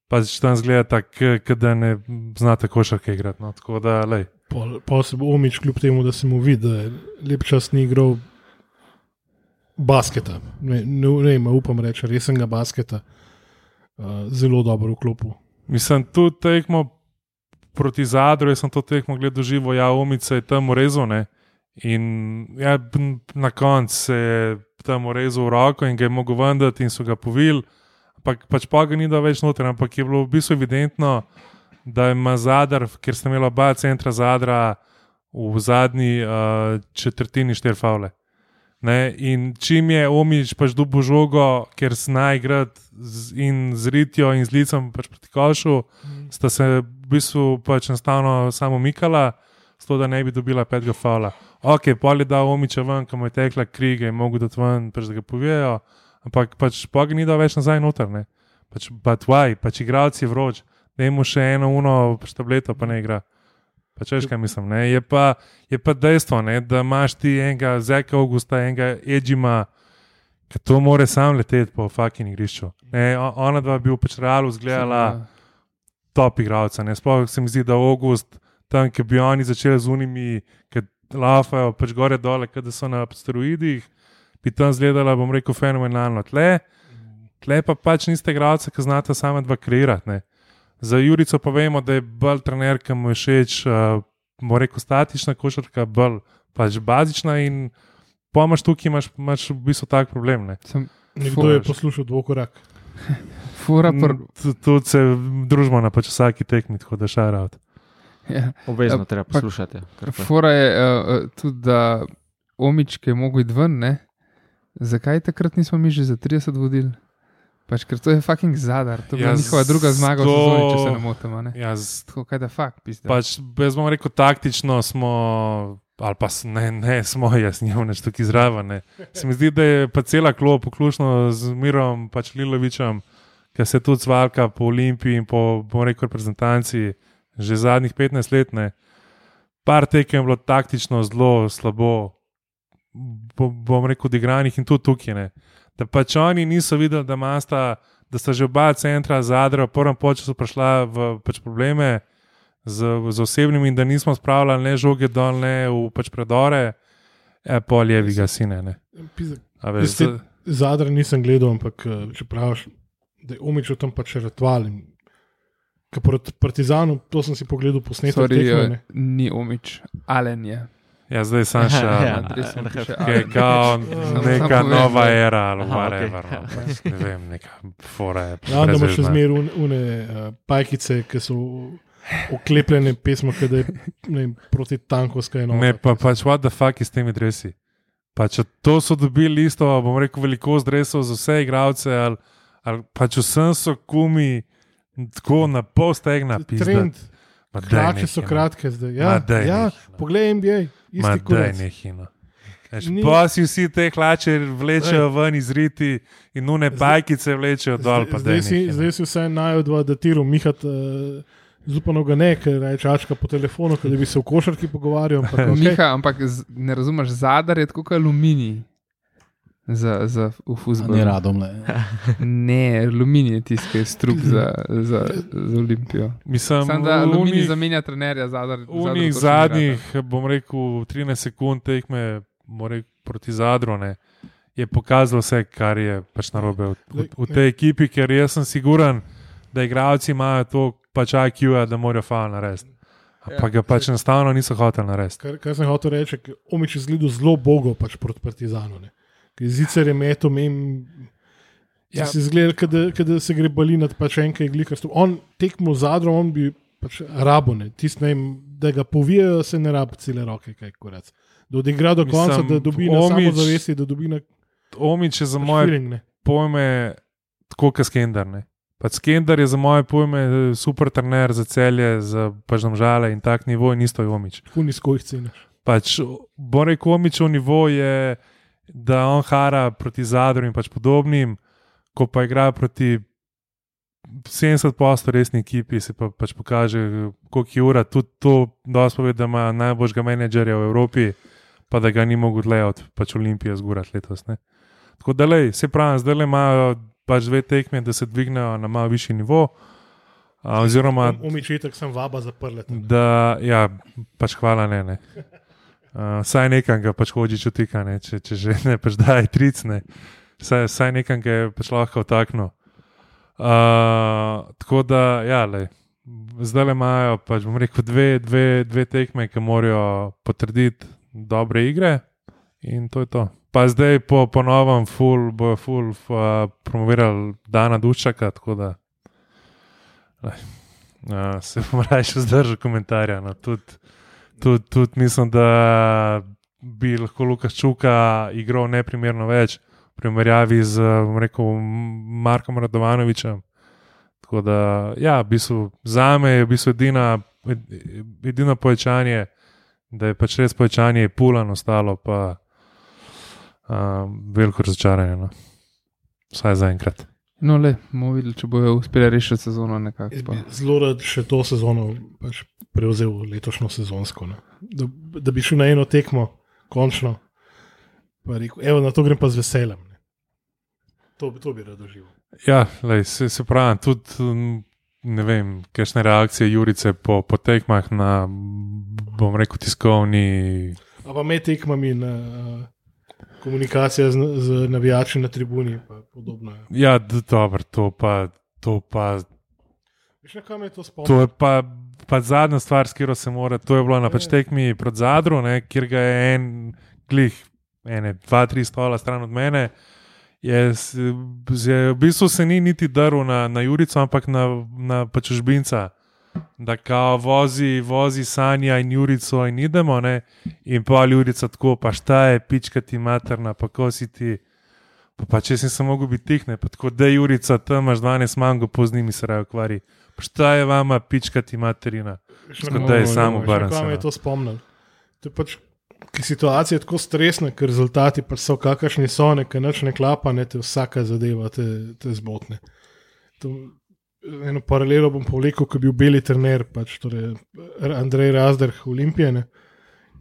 pa če tam zgleda tako, da ne znate košarke igrati. No, tako da, lej. Pol, pol se bo omič, kljub temu, da se mu vidi, da je lep čas ni igral basketa. Ne, ne, ne, ne upam reči, resnega basketa, uh, zelo dobro v klopu. Mislim, tu tekmo proti Zadru, jaz sem to tekmo gledal živo, ja, omice je tam rezone. In ja, na koncu se je tam rezal roko in ga je mogel vendati, in so ga povili. Ampak pač pa ga ni da več noter, ampak je bilo v bistvu evidentno, da ima Zadar, ker sem imel oba centra Zadra v zadnji uh, četrtini šterfavle. Ne? In čim je omič pač dubo žogo, ker znaj igrati in z ritjo in z licem pač proti košu, mm. sta se v bistvu pač enostavno samo mikala, zato da ne bi dobila petega fala. Ok, pol je dal omiča ven, kam je tekla kriga in mogo dati ven, pač da ga povejo, ampak pač pa ga ni dal več nazaj noter. Ne? Pač, but why, pač igralci vroč, da ima še eno uno, pač tableto pa ne igra. Pač veš, kaj mislim. Je pa, je pa dejstvo, ne, da imaš ti enega Zeka Augusta, enega Edžima, ki to more sam leteti po fucking igrišču. Ne, ona dva bi v pač realu zgledala top igralca. Sploh se mi zdi, da August, tam, ki bi oni začeli z unimi, ki lafajo pač gore dole, da so na asteroidih, bi tam zgledala, bom rekel, fenomenalno. Tle, tle pa pač niste igralce, ki znate same dva kreirati. Za Jurico pa vemo, da je bolj trener, ki mu je všeč, uh, reko statična košarka, bolj pač bazična. In pomaž tukaj, imaš, imaš v bistvu tak problem. Ne? Sem, Nekdo je poslušal dvokorak. Tudi se družimo na pač vsaki tekmi, tako da šarovt. Ja. Obvezno ja, treba poslušati. Fora je uh, tudi, da omičke mogel iti ven. Ne? Zakaj takrat nismo mi že za 30 vodili? Pač, ker to je fucking zadar, to je ja, njihova druga zmaga, to... sezoni, če se ne motimo. Ja, Tako kaj da fakt, pizda. Pač, jaz bom rekel, taktično smo, ali pa ne, ne smo, jaz nimam več tukaj zraven. Se mi zdi, da je pa cela klop, vključno z Mirom, pač Lilovičem, ki se tudi zvalka po Olimpiji in po, bom rekel, reprezentanci že zadnjih 15 let. Ne. Par tekem je bilo taktično zelo slabo, bom rekel, odigranih in tudi tukaj. Ne da pač oni niso videli, da, masta, da sta že oba centra zadra, v prvem času prišla v pač probleme z, z osebnimi, in da nismo spravljali ne žoge dol, ne v pač predore, e, pol je viga sine. Zadra nisem gledal, ampak eh, če praviš, da je umič v tem pač ritual. Proti Partizanu, to sem si pogledal posnetek. Sorry, tekme, ni umič, alen je. Ja, zdaj sem še ja, neka nova era, ali whatever. No, pač ne vem, neka fora je. Ja, da imaš še zmeraj une uh, pajkice, ki so oklepljene pismo, ki je ne, proti tankovskej enote. Ne, pa pač what the fuck je s temi dresi. Pač to so dobili isto, bom rekel, velikost dresov za vse igralce, ali, ali pač vsem so kumi tako na pol stegna pisati. Krače so no. kratke zdaj. Ja, ja, no. poglej, NBA. Pa si vsi te hlače vlečejo ven iz riti in nune bajkice vlečejo dol. Zdaj, zdaj, si, zdaj si vse najdva, da ti rumihat. Uh, Zupano ga ne, ker je čačka po telefonu, da bi se v košarki pogovarjal. Ampak, okay. Miha, ampak ne razumeš, zadar je kot aluminij za, za fuzbol. Ne radom le. ne, aluminij je tisti, ki je strup za, za, za Olimpijo. Mislim, Sam, da aluminij zamenja trenerja zadar. V njih zadnjih, bom rekel, 13 sekund tekme proti zadrone. Je pokazalo vse, kar je pač narobe v, v, v tej ekipi, ker jaz sem siguren, da igralci imajo to pač IQ, da morajo fajn narediti. Pa ga pač enostavno niso hoteli narediti. Kar, kar sem hotel reči, omič je zgledal zelo bogo pač proti Partizanu. Ne zicer je meto mem. Ja. Si zgledal, da se gre bali nad pač enkaj glikasto. On tekmo zadro, on bi pač rabone, tiste, da ga povijajo, se ne rabi cele roke, kaj kurac. Da odigra do konca, Mislim, da dobi na samo zavesti, da dobi na. Omič je za pač moje feeling, pojme tako, kot Skender. Pač Skender je za moje pojme super trener za celje, za pač žale in tak nivo, in isto je Omič. Puni skojih cene. Pač, bo rekel, Omičov nivo je da on hara proti zadru in pač podobnim, ko pa igra proti 70% resni ekipi, se pa pač pokaže, koliko je ura. Tudi to, da se pove, da ima najboljšega menedžerja v Evropi. pa da ga ni mogel dlje od pač Olimpije zgurati letos. Ne. Tako da, lej, se pravi, zdaj le imajo pač dve tekme, da se dvignejo na malo višji nivo. A, oziroma, Umičitek sem vaba zaprl. da, ja, pač hvala ne. ne. Uh, saj nekaj ga pač hoči čutika, ne, če, če že ne pač daj tricne. Saj, saj nekaj ga je pač lahko vtaknil. Uh, tako da, ja, lej, zdaj le imajo, pač bom rekel, dve, dve, dve tekme, ki morajo potrditi dobre igre in to je to. Pa zdaj po, po novem, ful, bojo ful uh, promovirali Dana Duščaka, tako da uh, se bom raje zdržal komentarja. No, tudi, tudi, tudi mislim, da bi lahko Lukas Čuka igral neprimerno več v primerjavi z bom rekel, Markom Radovanovičem. Tako da, ja, v bistvu, za me je v bistvu edina, edino povečanje, da je pač res povečanje pulan ostalo, pa um, veliko razočaranje. No. Vsaj za enkrat. No, le, bomo videli, če bojo uspeli rešiti sezono nekako. Zelo rad še to sezono pač prevzel, letošnjo sezonsko. Ne. Da, da bi šel na eno tekmo, končno. Pa Rekel, evo, na to grem pa z veseljem. Ne. To, to bi rad doživel. Ja, lej, se, se pravi, tudi ne vem, kakšne reakcije Jurice po, po tekmah na, bom rekel, tiskovni. A pa med tekmami na uh, komunikacija z, z navijači na tribuni, pa podobno. Ja, d- dobro, to pa. To pa Veš, na kam je to To spomnil? je pa, pa zadnja stvar, s katero se mora. To je bilo na pač tekmi pred Zadru, ne, kjer ga je en glih, ene, dva, tri stola stran od mene. Je, je, v bistvu se ni niti drl na, na Jurico, ampak na, na pač Žbinca. Da kao vozi, vozi Sanja in Jurico in idemo, ne? in pa Jurica tako, pa šta je, pička ti materna, pa ko si ti. Pa, pa če si samo mogel biti tih, ne, pa tako da Jurica, tam imaš 12 mango, pozni mi se raje ukvari. Pa šta je vama, pička ti materina. Da je kam- sam veš, obrn Na kam se, je to spomnil? To je pač, ker situacija je tako stresna, ker rezultati pač so kakršni so, nekaj noč ne klapa, ne te vsaka zadeva te, te zmotne. To, eno paralelo bom povlekel, ko je bil beli trener, pač, torej Andrej Razdrh Olimpijane,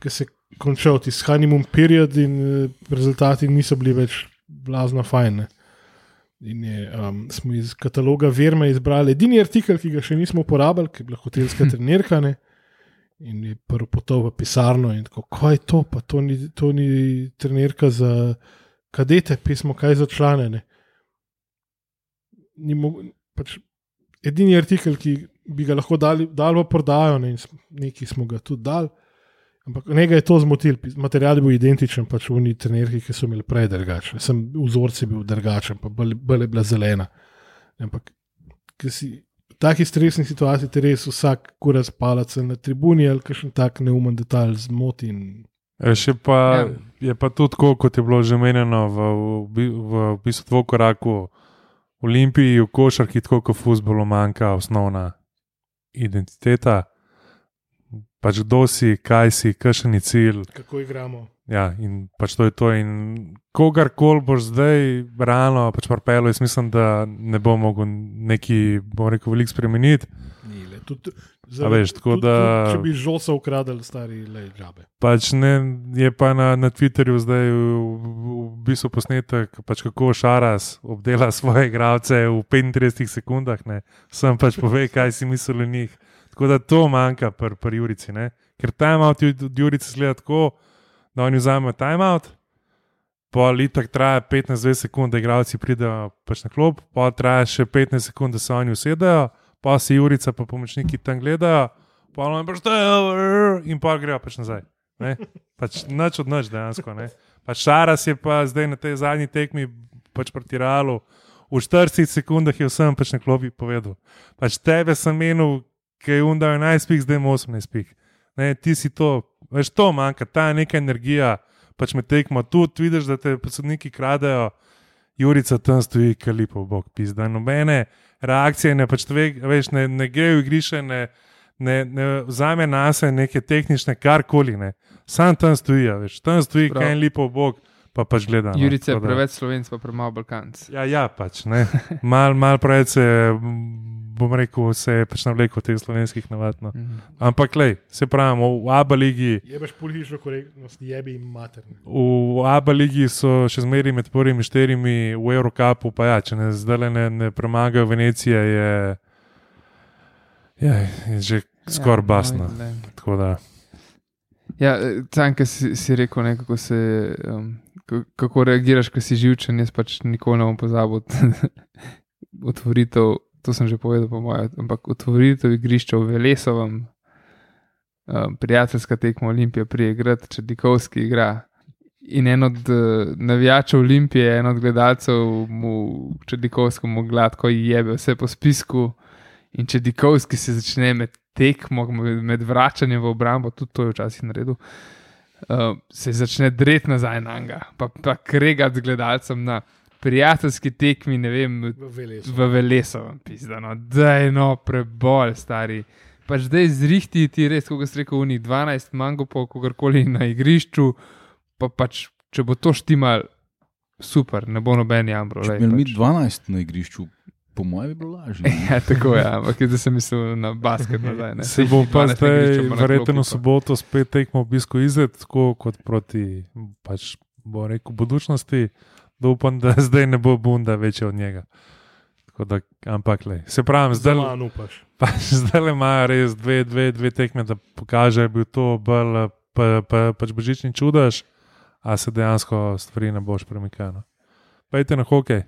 ki se je končal ti honeymoon period in eh, rezultati niso bili več blazno fajne. In je, um, smo iz kataloga Verme izbrali edini artikel, ki ga še nismo uporabljali, ki je bila hotelska trenerka. Ne? In je prvo potoval v pisarno in tako, kaj je to, pa to ni, to ni trenerka za kadete, pismo, kaj za člane. Pač edini artikel, ki bi ga lahko dali, dali v prodajo, ne, in s- nekaj smo ga tudi dali. Ampak nekaj je to zmotil, material je bil identičen, pač v njih trenerki, ki so imeli prej drugačne. Sem vzorec je bil drugačen, pa bolj, je bila zelena. Ampak, si v takih stresnih situacijah ti res vsak kuras palac na tribuni ali kakšen tak neumen detalj zmoti. In, E, Še pa, Ja. je pa tudi tako, kot je bilo že menjeno v, v, bi- v bistvu dvokoraku. V Olimpiji, v košarki, tako kot v futbolu, manjka osnovna identiteta. Pač kdo si, kaj si, kakšen je cilj. kako igramo. Ja, in pač to je to. In kogarkoli boš zdaj realno pač prpelo, jaz mislim, da ne bo mogel neki, bom rekel, veliko spremeniti. Ni, le, tudi, A veš, tako da- Tudi, če bi žoca ukradli, stari le džabe. Pač ne, je pa na, na Twitterju zdaj v, v bistvu posnetek, pač kako Šaras obdela svoje igralce v 35 sekundah. Ne. Sam pač pove, kaj si misli o njih. Tako da to manjka pri pr Jurici. Ne. Ker timeout od Jurice sleda tako, da oni vzamejo timeout, pol itak traja 15-20 sekund, da igralci pridejo pač na klop, pol traja še 15 sekund, da se oni usedejo, pa si Jurica pa pomočniki tam gledajo, pa oni pač tejo in pa grejo pač nazaj. Ne? Pač nič od nič dejansko. Ne? Pač Šaras je pa zdaj na tej zadnji tekmi pač proti Realu. V 40 sekundah je vsem pač na klopi povedal. Pač tebe sem menil, ki je undal 11 pik, zdaj ima 18 pik. Ne, ti si to, veš, to manjka, ta neka energija, pač me tekmo, tu vidiš, da te sodniki kradejo, Jurica tam stoji, kalipo, bog, pizda. Nobene reakcije, ne, pač tve, veš, ne, ne gre v igrišče, ne, ne, ne vzame na sebe neke tehnične, karkoli. Ne. Sam tam stoji, veš, tam stoji, kaj je lepo, bog, pa pač gleda. no, Jurice je da- preveč slovenc, pa premalo balkanc. Ja, ja, pač ne. Mal, mal preveč se, bom rekel, se je pač navlekel teh slovenskih navad. No. Mhm. Ampak, lej, se pravi, v ABA ligi. Jebeš politično korektnost, jebi jim materni. V ABA ligi so še zmeraj med prvimi štirimi, v Eurocapu pa ja, če ne zdaj ne, ne premagajo Venecije, je, je, je že skoraj ja, basno. no. Tako da, Ja, tam, ki si, si rekel, ne, kako, se, um, kako reagiraš, ko si živčen. Jaz pač nikoli ne bom pozabil otvoritev. To sem že povedal, po mojem, ampak otvoritev igrišča v Velesovem, um, prijateljska tekma Olimpije, prijegrad, če Dikovski igra. In en od uh, navijačev Olimpije, en od gledalcev, mu, če Dikovskemu gladko jebe vse po spisku. In če Dikovski se začne med tekmo, med, med vračanjem v obrambo, tudi to je včasih naredil, uh, se začne dreti nazaj na njega, pa, pa kregati z gledalcem na prijateljski tekmi, ne vem, V Velesovem, pizdano, da je no prebol, stari. Pač zdaj zrihti ti res, kot si rekel, unih 12 mango, pa kogarkoli na igrišču, pa pač, če bo to štimal, super, ne bo noben jambro. Če bi imeli mi pač. 12 na igrišču, po mojem bi bilo lažje. Ja, tako je, ampak zdaj sem mislil na basket nazaj. ne. se bom pa 12 na zdaj, verjetno v soboto spet tekmo obisko izred, tako kot proti, pač bo rekel, budučnosti, da upam, da zdaj ne bo bunda večja od njega. Tako Da, ampak, lej, se pravi, zdaj, Zelo upaš. pač, zdaj le imajo res dve, dve, dve tekme, da pokaže, da je bil to bolj pa, pa, pač božični čudež, a se dejansko stvari ne boš premikano. Pejte na hokej.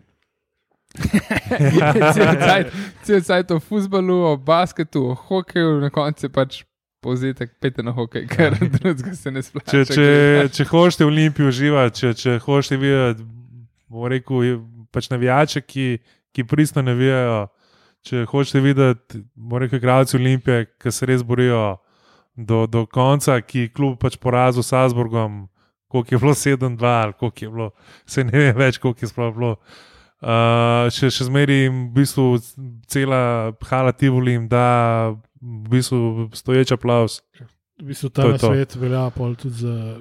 cel cajt- Cel cajt o futbalu, o basketu, o hokeju, na koncu je pač povzetek, pete na hokej, ker drugega se ne splača. Če, če, če hočete v Olimpiji uživati, če, če hočete videti, bom rekel, je pač navijače, ki, ki pristno navijajo. Če hočete videti, bom rekel, igralci Olimpije, ki se res borijo do, do konca, ki kljub pač porazu s Salzburgom, koliko je bilo 7-2, ali koliko je bilo, se ne vem več, koliko je sploh bilo. Uh, še, še zmeraj jim v bistvu cela hala Tivoli jim da v bistvu stoječ aplaus. V bistvu ta To na to. svet velja pol tudi za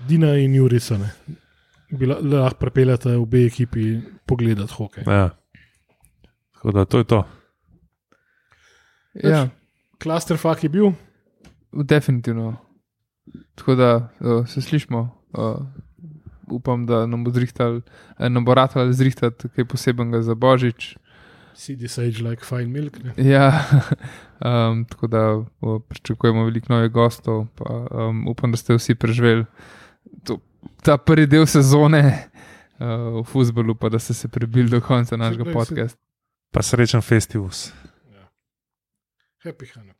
Dina in Jurisa. ne. Bi la- lahko pripeljate obe ekipi pogledati hokej. Ja. Tako da to je to. Ja, Clusterfuck je bil, definitivno. Tako da uh, se slišmo. Uh, upam, da nam bo, zrihtal, eh, nam bo ratalo zrihtati kaj posebnega za Božič. CD Sage like fine milk. Ne? Ja, um, tako da pričakujemo veliko novih gostov. Pa, um, upam, da ste vsi preživeli to, ta prvi del sezone uh, v futbalu, pa da ste se prebili do konca našega podcasta. Pa srečen festival. Happy Hanukkah. ja.